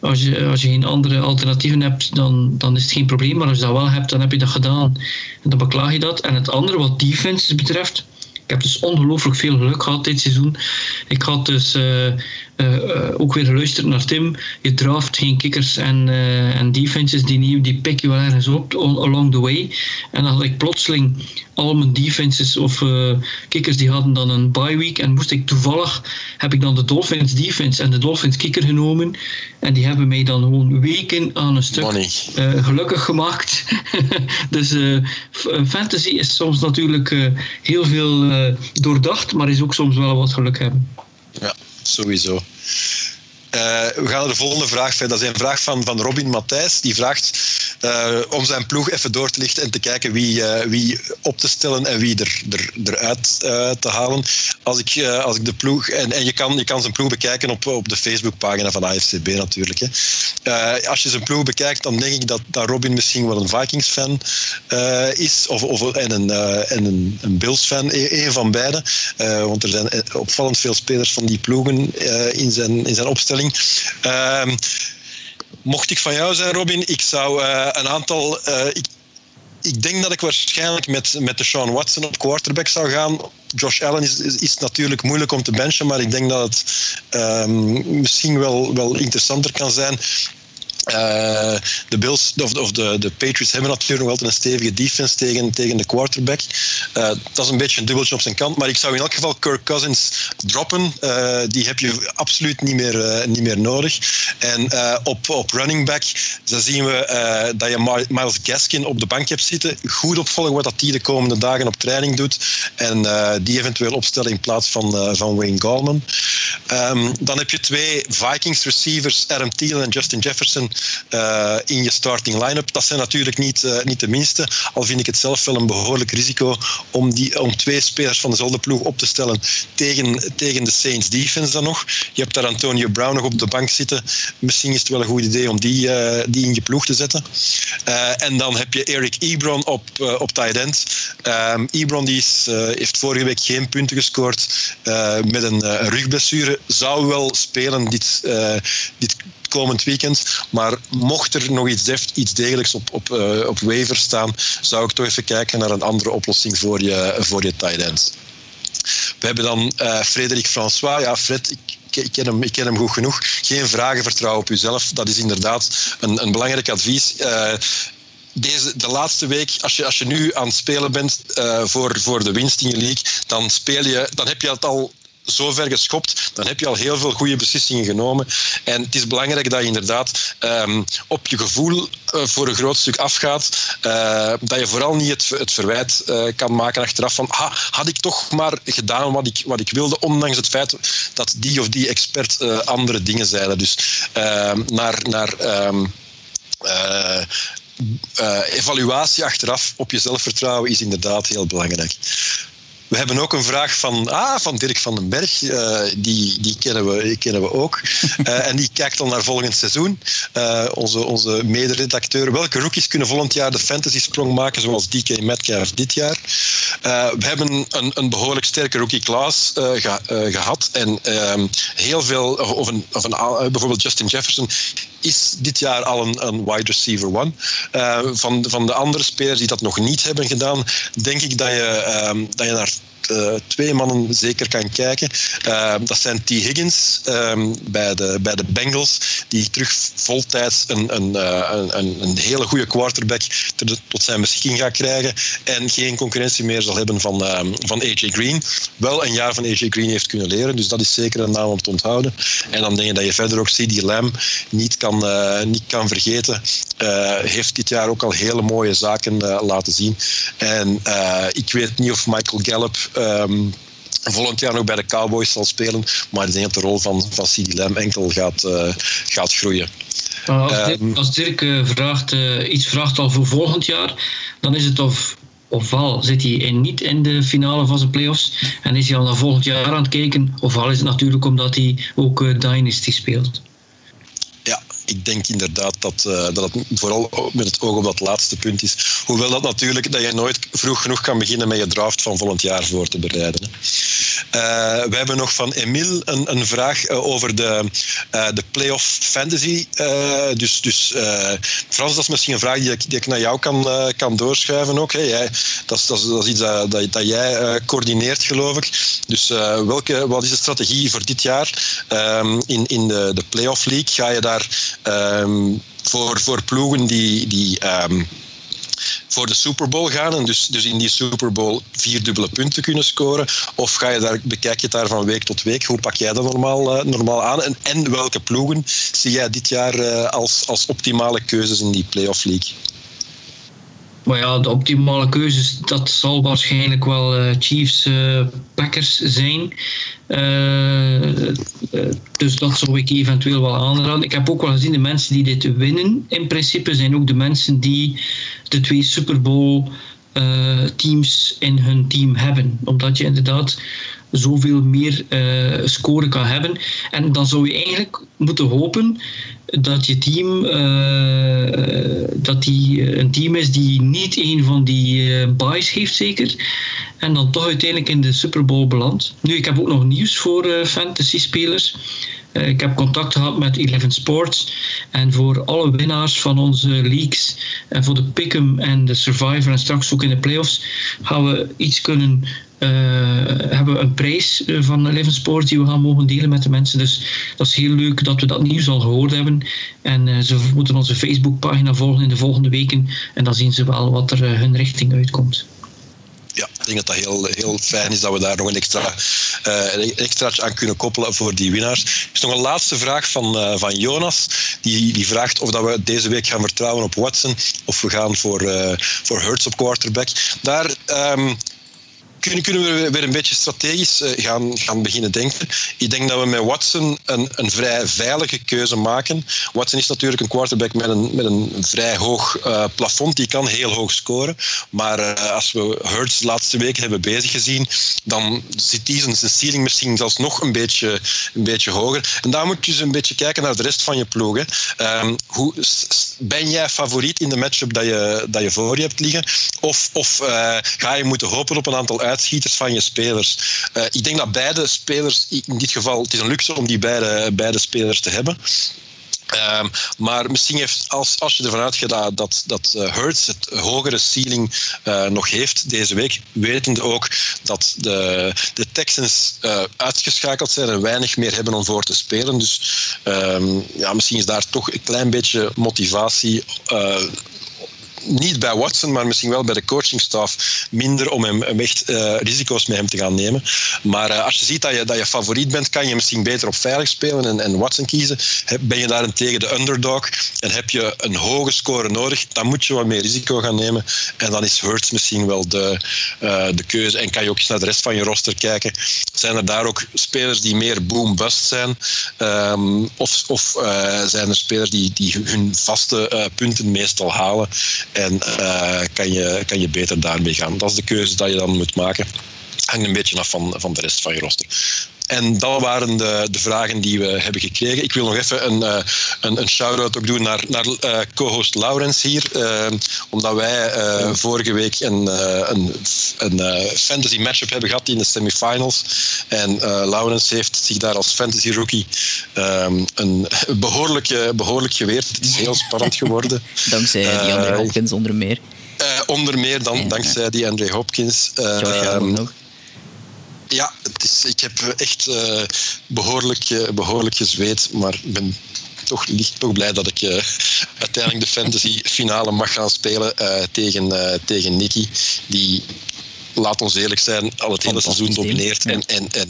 als, je, als je geen andere alternatieven hebt, dan, dan is het geen probleem. Maar als je dat wel hebt, dan heb je dat gedaan. En dan beklaag je dat. En het andere wat defenses betreft, ik heb dus ongelooflijk veel geluk gehad dit seizoen. Ik had dus eh, eh, ook weer geluisterd naar Tim. Je draft geen kickers en, eh, en defenses die nieuw, die pick je wel ergens op on- along the way. En dan had ik plotseling al mijn defenses of kickers die hadden dan een bye week. En moest ik toevallig, heb ik dan de Dolphins defense en de Dolphins kicker genomen. En die hebben mij dan gewoon weken aan een stuk gelukkig gemaakt. dus fantasy is soms natuurlijk heel veel doordacht, maar is ook soms wel wat geluk hebben. Ja, sowieso. Eh, we gaan naar de volgende vraag. Dat is een vraag van, van Robin Matthijs. Die vraagt eh, om zijn ploeg even door te lichten en te kijken wie, eh, wie op te stellen en wie er, er, eruit te halen. Als ik, als ik de ploeg... En, en je, kan, je kan zijn ploeg bekijken op, op de Facebookpagina van AFCB natuurlijk. Hè. Als je zijn ploeg bekijkt, dan denk ik dat, dat Robin misschien wel een Vikings-fan is. Of, of, en een, en een, een Bills-fan, e- een van beide. Want er zijn opvallend veel spelers van die ploegen in, zijn, in zijn opstelling. Ehm, mocht ik van jou zijn, Robin, ik zou eh, een aantal. eh, ik, ik denk dat ik waarschijnlijk met, met de Sean Watson op quarterback zou gaan. Josh Allen is, is, natuurlijk moeilijk om te benchen, maar ik denk dat het ehm, misschien wel, wel interessanter kan zijn. Eh, de Bills of, of de, de Patriots hebben natuurlijk nog altijd een stevige defense tegen, tegen de quarterback. Eh, dat is een beetje een dubbeltje op zijn kant, maar ik zou in elk geval Kirk Cousins droppen. Eh, die heb je absoluut niet meer, niet meer nodig. En op, op running back dan zien we dat je Mi- Miles Gaskin op de bank hebt zitten. Goed opvolgen wat dat die de komende dagen op training doet. En die eventueel opstellen in plaats van, van Wayne Gallman. Ehm, dan heb je twee Vikings receivers, Adam Thielen en Justin Jefferson, eh, in je starting line-up. Dat zijn natuurlijk niet, eh, niet de minste. Al vind ik het zelf wel een behoorlijk risico om, die, om twee spelers van dezelfde ploeg op te stellen tegen, tegen de Saints defense dan nog. Je hebt daar Antonio Brown nog op de bank zitten. Misschien is het wel een goed idee om die, eh, die in je ploeg te zetten. En dan heb je Eric Ebron op, op tight end. Ehm, Ebron die is, heeft vorige week geen punten gescoord met een rugblessure. Zou wel spelen dit, dit komend weekend. Maar mocht er nog iets, def, iets degelijks op, op, eh, op waiver staan, zou ik toch even kijken naar een andere oplossing voor je, voor je tight. We hebben dan eh Frederik François. Ja, Fred, ik, ik, ken hem, ik ken hem goed genoeg. Geen vragen, vertrouw op uzelf. Dat is inderdaad een, een belangrijk advies. Eh, deze, de laatste week, als je, als je nu aan het spelen bent voor, voor de winst in je league, dan, speel je, dan heb je het al zo ver geschopt, dan heb je al heel veel goede beslissingen genomen. En het is belangrijk dat je inderdaad ehm, op je gevoel eh, voor een groot stuk afgaat. Eh, dat je vooral niet het, het verwijt eh, kan maken achteraf van ha, had ik toch maar gedaan wat ik, wat ik wilde, ondanks het feit dat die of die expert andere dingen zeiden. Dus ehm, naar... naar ehm, eh, eh, evaluatie achteraf op je zelfvertrouwen is inderdaad heel belangrijk. We hebben ook een vraag van, ah, van Dirk van den Berg. Eh, die, die, kennen we, kennen we ook. Eh, en die kijkt al naar volgend seizoen. Eh, onze, onze mederedacteur. Welke rookies kunnen volgend jaar de fantasy-sprong maken, zoals DK Metcalf dit jaar? We hebben een, een behoorlijk sterke rookie class eh, ge- eh, gehad. En ehm, heel veel, of, een, of een, bijvoorbeeld Justin Jefferson, is dit jaar al een, een wide receiver one. Eh, van, van de andere spelers die dat nog niet hebben gedaan, denk ik dat je, ehm, dat je naar eh, twee mannen zeker kan kijken. Uh, dat zijn T. Higgins um, bij, de, bij de Bengals, die terug voltijds een, een, een, een hele goede quarterback tot zijn beschikking gaat krijgen en geen concurrentie meer zal hebben van, um, van AJ Green. Wel een jaar van AJ Green heeft kunnen leren, dus dat is zeker een naam om te onthouden. En dan denk je dat je verder ook CD Lamb niet kan, niet kan vergeten. heeft dit jaar ook al hele mooie zaken laten zien. En ik weet niet of Michael Gallup um, volgend jaar nog bij de Cowboys zal spelen. Maar ik denk dat de rol van, van CD Lamb enkel gaat, uh, gaat groeien. Als Dirk, um, als Dirk uh, vraagt, uh, iets vraagt al voor volgend jaar, dan is het of ofwel zit hij in, niet in de finale van zijn playoffs en is hij al naar volgend jaar aan het kijken, ofwel is het natuurlijk omdat hij ook Dynasty speelt ik denk inderdaad dat, uh, dat het vooral met het oog op dat laatste punt is. Hoewel dat natuurlijk dat je nooit vroeg genoeg kan beginnen met je draft van volgend jaar voor te bereiden. Uh, we hebben nog van Emile een, een vraag uh, over de, de playoff fantasy. dus dus Frans, dat is misschien een vraag die ik, die ik naar jou kan, kan doorschuiven ook. Jij, dat, is, dat, is, iets dat, dat, jij coördineert, geloof ik. Dus welke, wat is de strategie voor dit jaar um, in, in de, de playoff league? Ga je daar um, voor, voor ploegen die, die um, voor de Super Bowl gaan en dus, dus in die Super Bowl vier dubbele punten kunnen scoren? Of ga je daar, bekijk je daar van week tot week? Hoe pak jij dat normaal, uh, normaal aan? En, en welke ploegen zie jij dit jaar uh, als, als optimale keuzes in die playoff league? Maar ja, de optimale keuzes, dat zal waarschijnlijk wel uh, Chiefs uh, Packers zijn. Uh, dus dat zou ik eventueel wel aanraden. Ik heb ook wel gezien, de mensen die dit winnen, in principe zijn ook de mensen die de twee Super Bowl teams in hun team hebben. Omdat je inderdaad zoveel meer uh, score kan hebben. En dan zou je eigenlijk moeten hopen dat je team uh, dat die een team is die niet een van die uh, buys heeft zeker en dan toch uiteindelijk in de Super Bowl belandt. Nu, ik heb ook nog nieuws voor fantasy spelers. Ik heb contact gehad met Eleven Sports en voor alle winnaars van onze leagues en voor de Pick'em en de Survivor en straks ook in de playoffs gaan we iets kunnen uh, hebben we een prijs eh, van Eleven Sports die we gaan mogen delen met de mensen. Dus dat is heel leuk dat we dat nieuws al gehoord hebben. En ze moeten onze Facebookpagina volgen in de volgende weken. En dan zien ze wel wat er hun richting uitkomt. Ja, ik denk dat dat heel, heel fijn is dat we daar nog een extra, een extraatje aan kunnen koppelen voor die winnaars. Er is nog een laatste vraag van, van Jonas. Die, die vraagt of dat we deze week gaan vertrouwen op Watson of we gaan voor, voor Hurts op quarterback. Daar... Um, kunnen, kunnen we weer een beetje strategisch eh, gaan, gaan beginnen denken. Ik denk dat we met Watson een, een vrij veilige keuze maken. Watson is natuurlijk een quarterback met een, met een vrij hoog uh, plafond. Die kan heel hoog scoren. Maar uh, als we Hurts de laatste weken hebben bezig gezien, dan zit die zijn ceiling misschien zelfs nog een beetje, een beetje hoger. En daar moet je dus een beetje kijken naar de rest van je ploeg. Um, hoe, ben jij favoriet in de matchup dat je, dat je voor je hebt liggen? Of, of ga je moeten hopen op een aantal uit uitschieters van je spelers. Uh, ik denk dat beide spelers, in dit geval, het is een luxe om die beide, beide spelers te hebben. Um, maar misschien heeft, als, als je ervan uitgaat dat, dat, dat uh, Hurts het hogere ceiling uh, nog heeft deze week, wetende ook dat de, de Texans uitgeschakeld zijn en weinig meer hebben om voor te spelen. Dus um, ja, misschien is daar toch een klein beetje motivatie niet bij Watson, maar misschien wel bij de coachingstaf minder om hem, echt uh, risico's met hem te gaan nemen. Maar uh, als je ziet dat je, dat je favoriet bent, kan je misschien beter op veilig spelen en, en Watson kiezen. Ben je daarentegen de underdog en heb je een hoge score nodig, dan moet je wat meer risico gaan nemen. En dan is Hurts misschien wel de, uh, de keuze. En kan je ook eens naar de rest van je roster kijken. Zijn er daar ook spelers die meer boom-bust zijn? Um, of of zijn er spelers die, die hun vaste punten meestal halen? En uh, kan, je, kan je beter daarmee gaan. Dat is de keuze dat je dan moet maken. Hangt een beetje af van, van de rest van je roster. En dat waren de, de, vragen die we hebben gekregen. Ik wil nog even een, uh, een, een shout-out ook doen naar, naar uh, co-host Laurens hier. Uh, omdat wij vorige week een, een, een fantasy matchup hebben gehad in de semifinals. En Laurens heeft zich daar als fantasy rookie um, een behoorlijk, behoorlijk geweerd. Het is heel spannend geworden. Dankzij die andere Hopkins onder meer. onder meer dan, dankzij die Andre Hopkins. Josh Allen nog. Ja, het is, ik heb echt uh, behoorlijk, uh, behoorlijk gezweet, maar ik ben toch, toch blij dat ik uh, uiteindelijk de fantasy finale mag gaan spelen tegen, tegen Nicky. Die, laat ons eerlijk zijn, al het hele seizoen domineert. En, en, en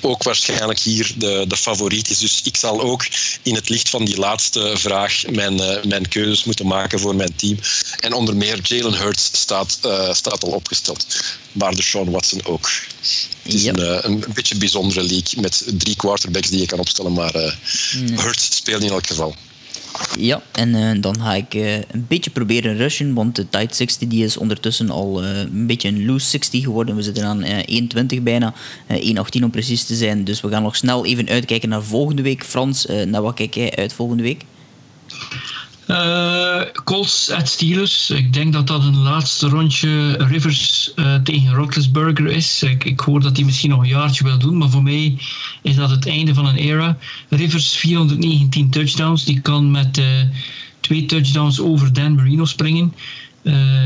ook waarschijnlijk hier de, de favoriet is. Dus ik zal ook in het licht van die laatste vraag mijn, uh, mijn keuzes moeten maken voor mijn team. En onder meer Jalen Hurts staat, uh, staat al opgesteld. Maar de Sean Watson ook. Het is yep. een, een, een, beetje bijzondere league met drie quarterbacks die je kan opstellen. Maar uh, nee. Hurts speelt in elk geval. Ja, en uh, dan ga ik uh, een beetje proberen rushen, want de Tide 60 die is ondertussen al uh, een beetje een loose 60 geworden. We zitten aan 1,20 bijna, 1,18 om precies te zijn. Dus we gaan nog snel even uitkijken naar volgende week. Frans, naar wat kijk jij uit volgende week? Uh, Colts at Steelers. Ik denk dat dat een laatste rondje Rivers uh, tegen Roethlisberger is. Ik, ik, hoor dat hij misschien nog een jaartje wil doen, maar voor mij is dat het einde van een era. Rivers 419 touchdowns. Die kan met uh, twee touchdowns over Dan Marino springen.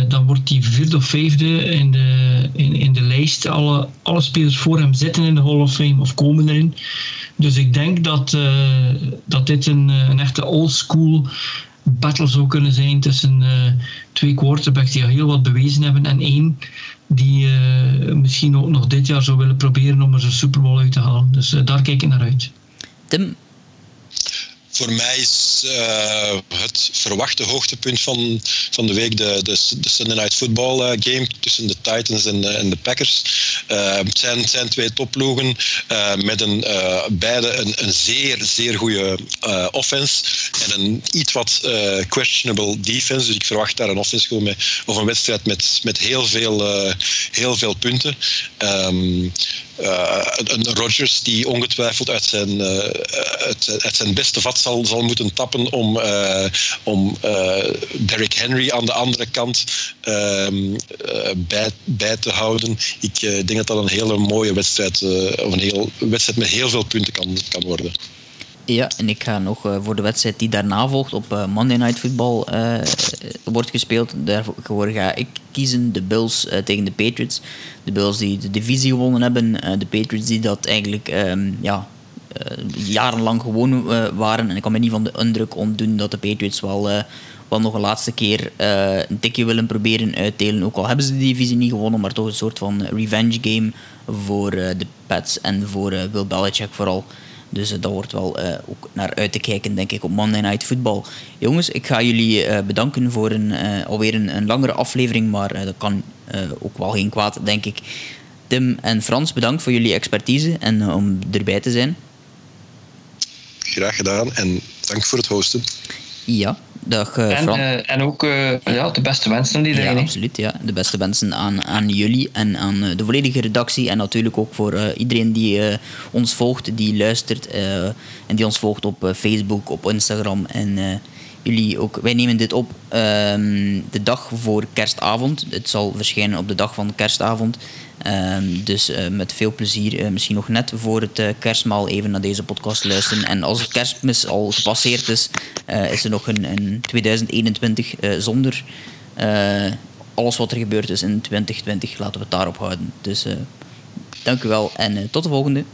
dan wordt hij vierde of vijfde in de, in, in de lijst. Alle, alle spelers voor hem zitten in de Hall of Fame of komen erin. Dus ik denk dat, dat dit een, een echte old school battle zou kunnen zijn tussen uh, twee quarterbacks die al heel wat bewezen hebben en één die uh, misschien ook nog dit jaar zou willen proberen om er een Super Bowl uit te halen. Dus uh, daar kijk ik naar uit. Tim? Voor mij is het verwachte hoogtepunt van, van de week de, de, Sunday Night Football game tussen de Titans en, en de Packers. het, zijn, zijn twee topploegen met een, beide een, een zeer, zeer goede offense en een iets wat questionable defense. Dus ik verwacht daar een offense of een wedstrijd met, met heel, veel, heel veel punten. Um, uh, een Rodgers die ongetwijfeld uit zijn, uit, zijn beste vat zal, zal moeten tappen om, uh, om Derrick Henry aan de andere kant ehm, bij, bij te houden. Ik denk dat dat een hele mooie wedstrijd, of een heel, wedstrijd met heel veel punten kan, kan worden. Ja, en ik ga nog uh, voor de wedstrijd die daarna volgt op uh, Monday Night Football uh, wordt gespeeld. Daarvoor ga ik kiezen de Bills tegen de Patriots. De Bills die de divisie gewonnen hebben. de Patriots die dat eigenlijk um, ja, jarenlang gewoon waren. En ik kan me niet van de indruk ontdoen dat de Patriots wel, wel nog een laatste keer een tikje willen proberen uitdelen. Ook al hebben ze de divisie niet gewonnen, maar toch een soort van revenge game voor de Pats en voor Bill Belichick vooral. Dus uh, daar wordt wel uh, ook naar uit te kijken, denk ik, op Monday Night Football. Jongens, ik ga jullie uh, bedanken voor een, alweer een, een, langere aflevering, maar dat kan ook wel geen kwaad, denk ik. Tim en Frans, bedankt voor jullie expertise en om erbij te zijn. Graag gedaan en dank voor het hosten. Ja, Dag, uh, en, en ook uh, ja, de beste wensen die Ja, absoluut. Ja. De beste wensen aan, aan jullie en aan de volledige redactie. En natuurlijk ook voor iedereen die ons volgt, die luistert en die ons volgt op Facebook, op Instagram. En ook. Wij nemen dit op um, de dag voor kerstavond. Het zal verschijnen op de dag van kerstavond. Um, dus uh, met veel plezier, uh, misschien nog net voor het uh, kerstmaal even naar deze podcast luisteren. En als het kerstmis al gepasseerd is, is er nog een, een 2021 zonder alles wat er gebeurd is in 2020. Laten we het daarop houden. Dus dank u wel en tot de volgende.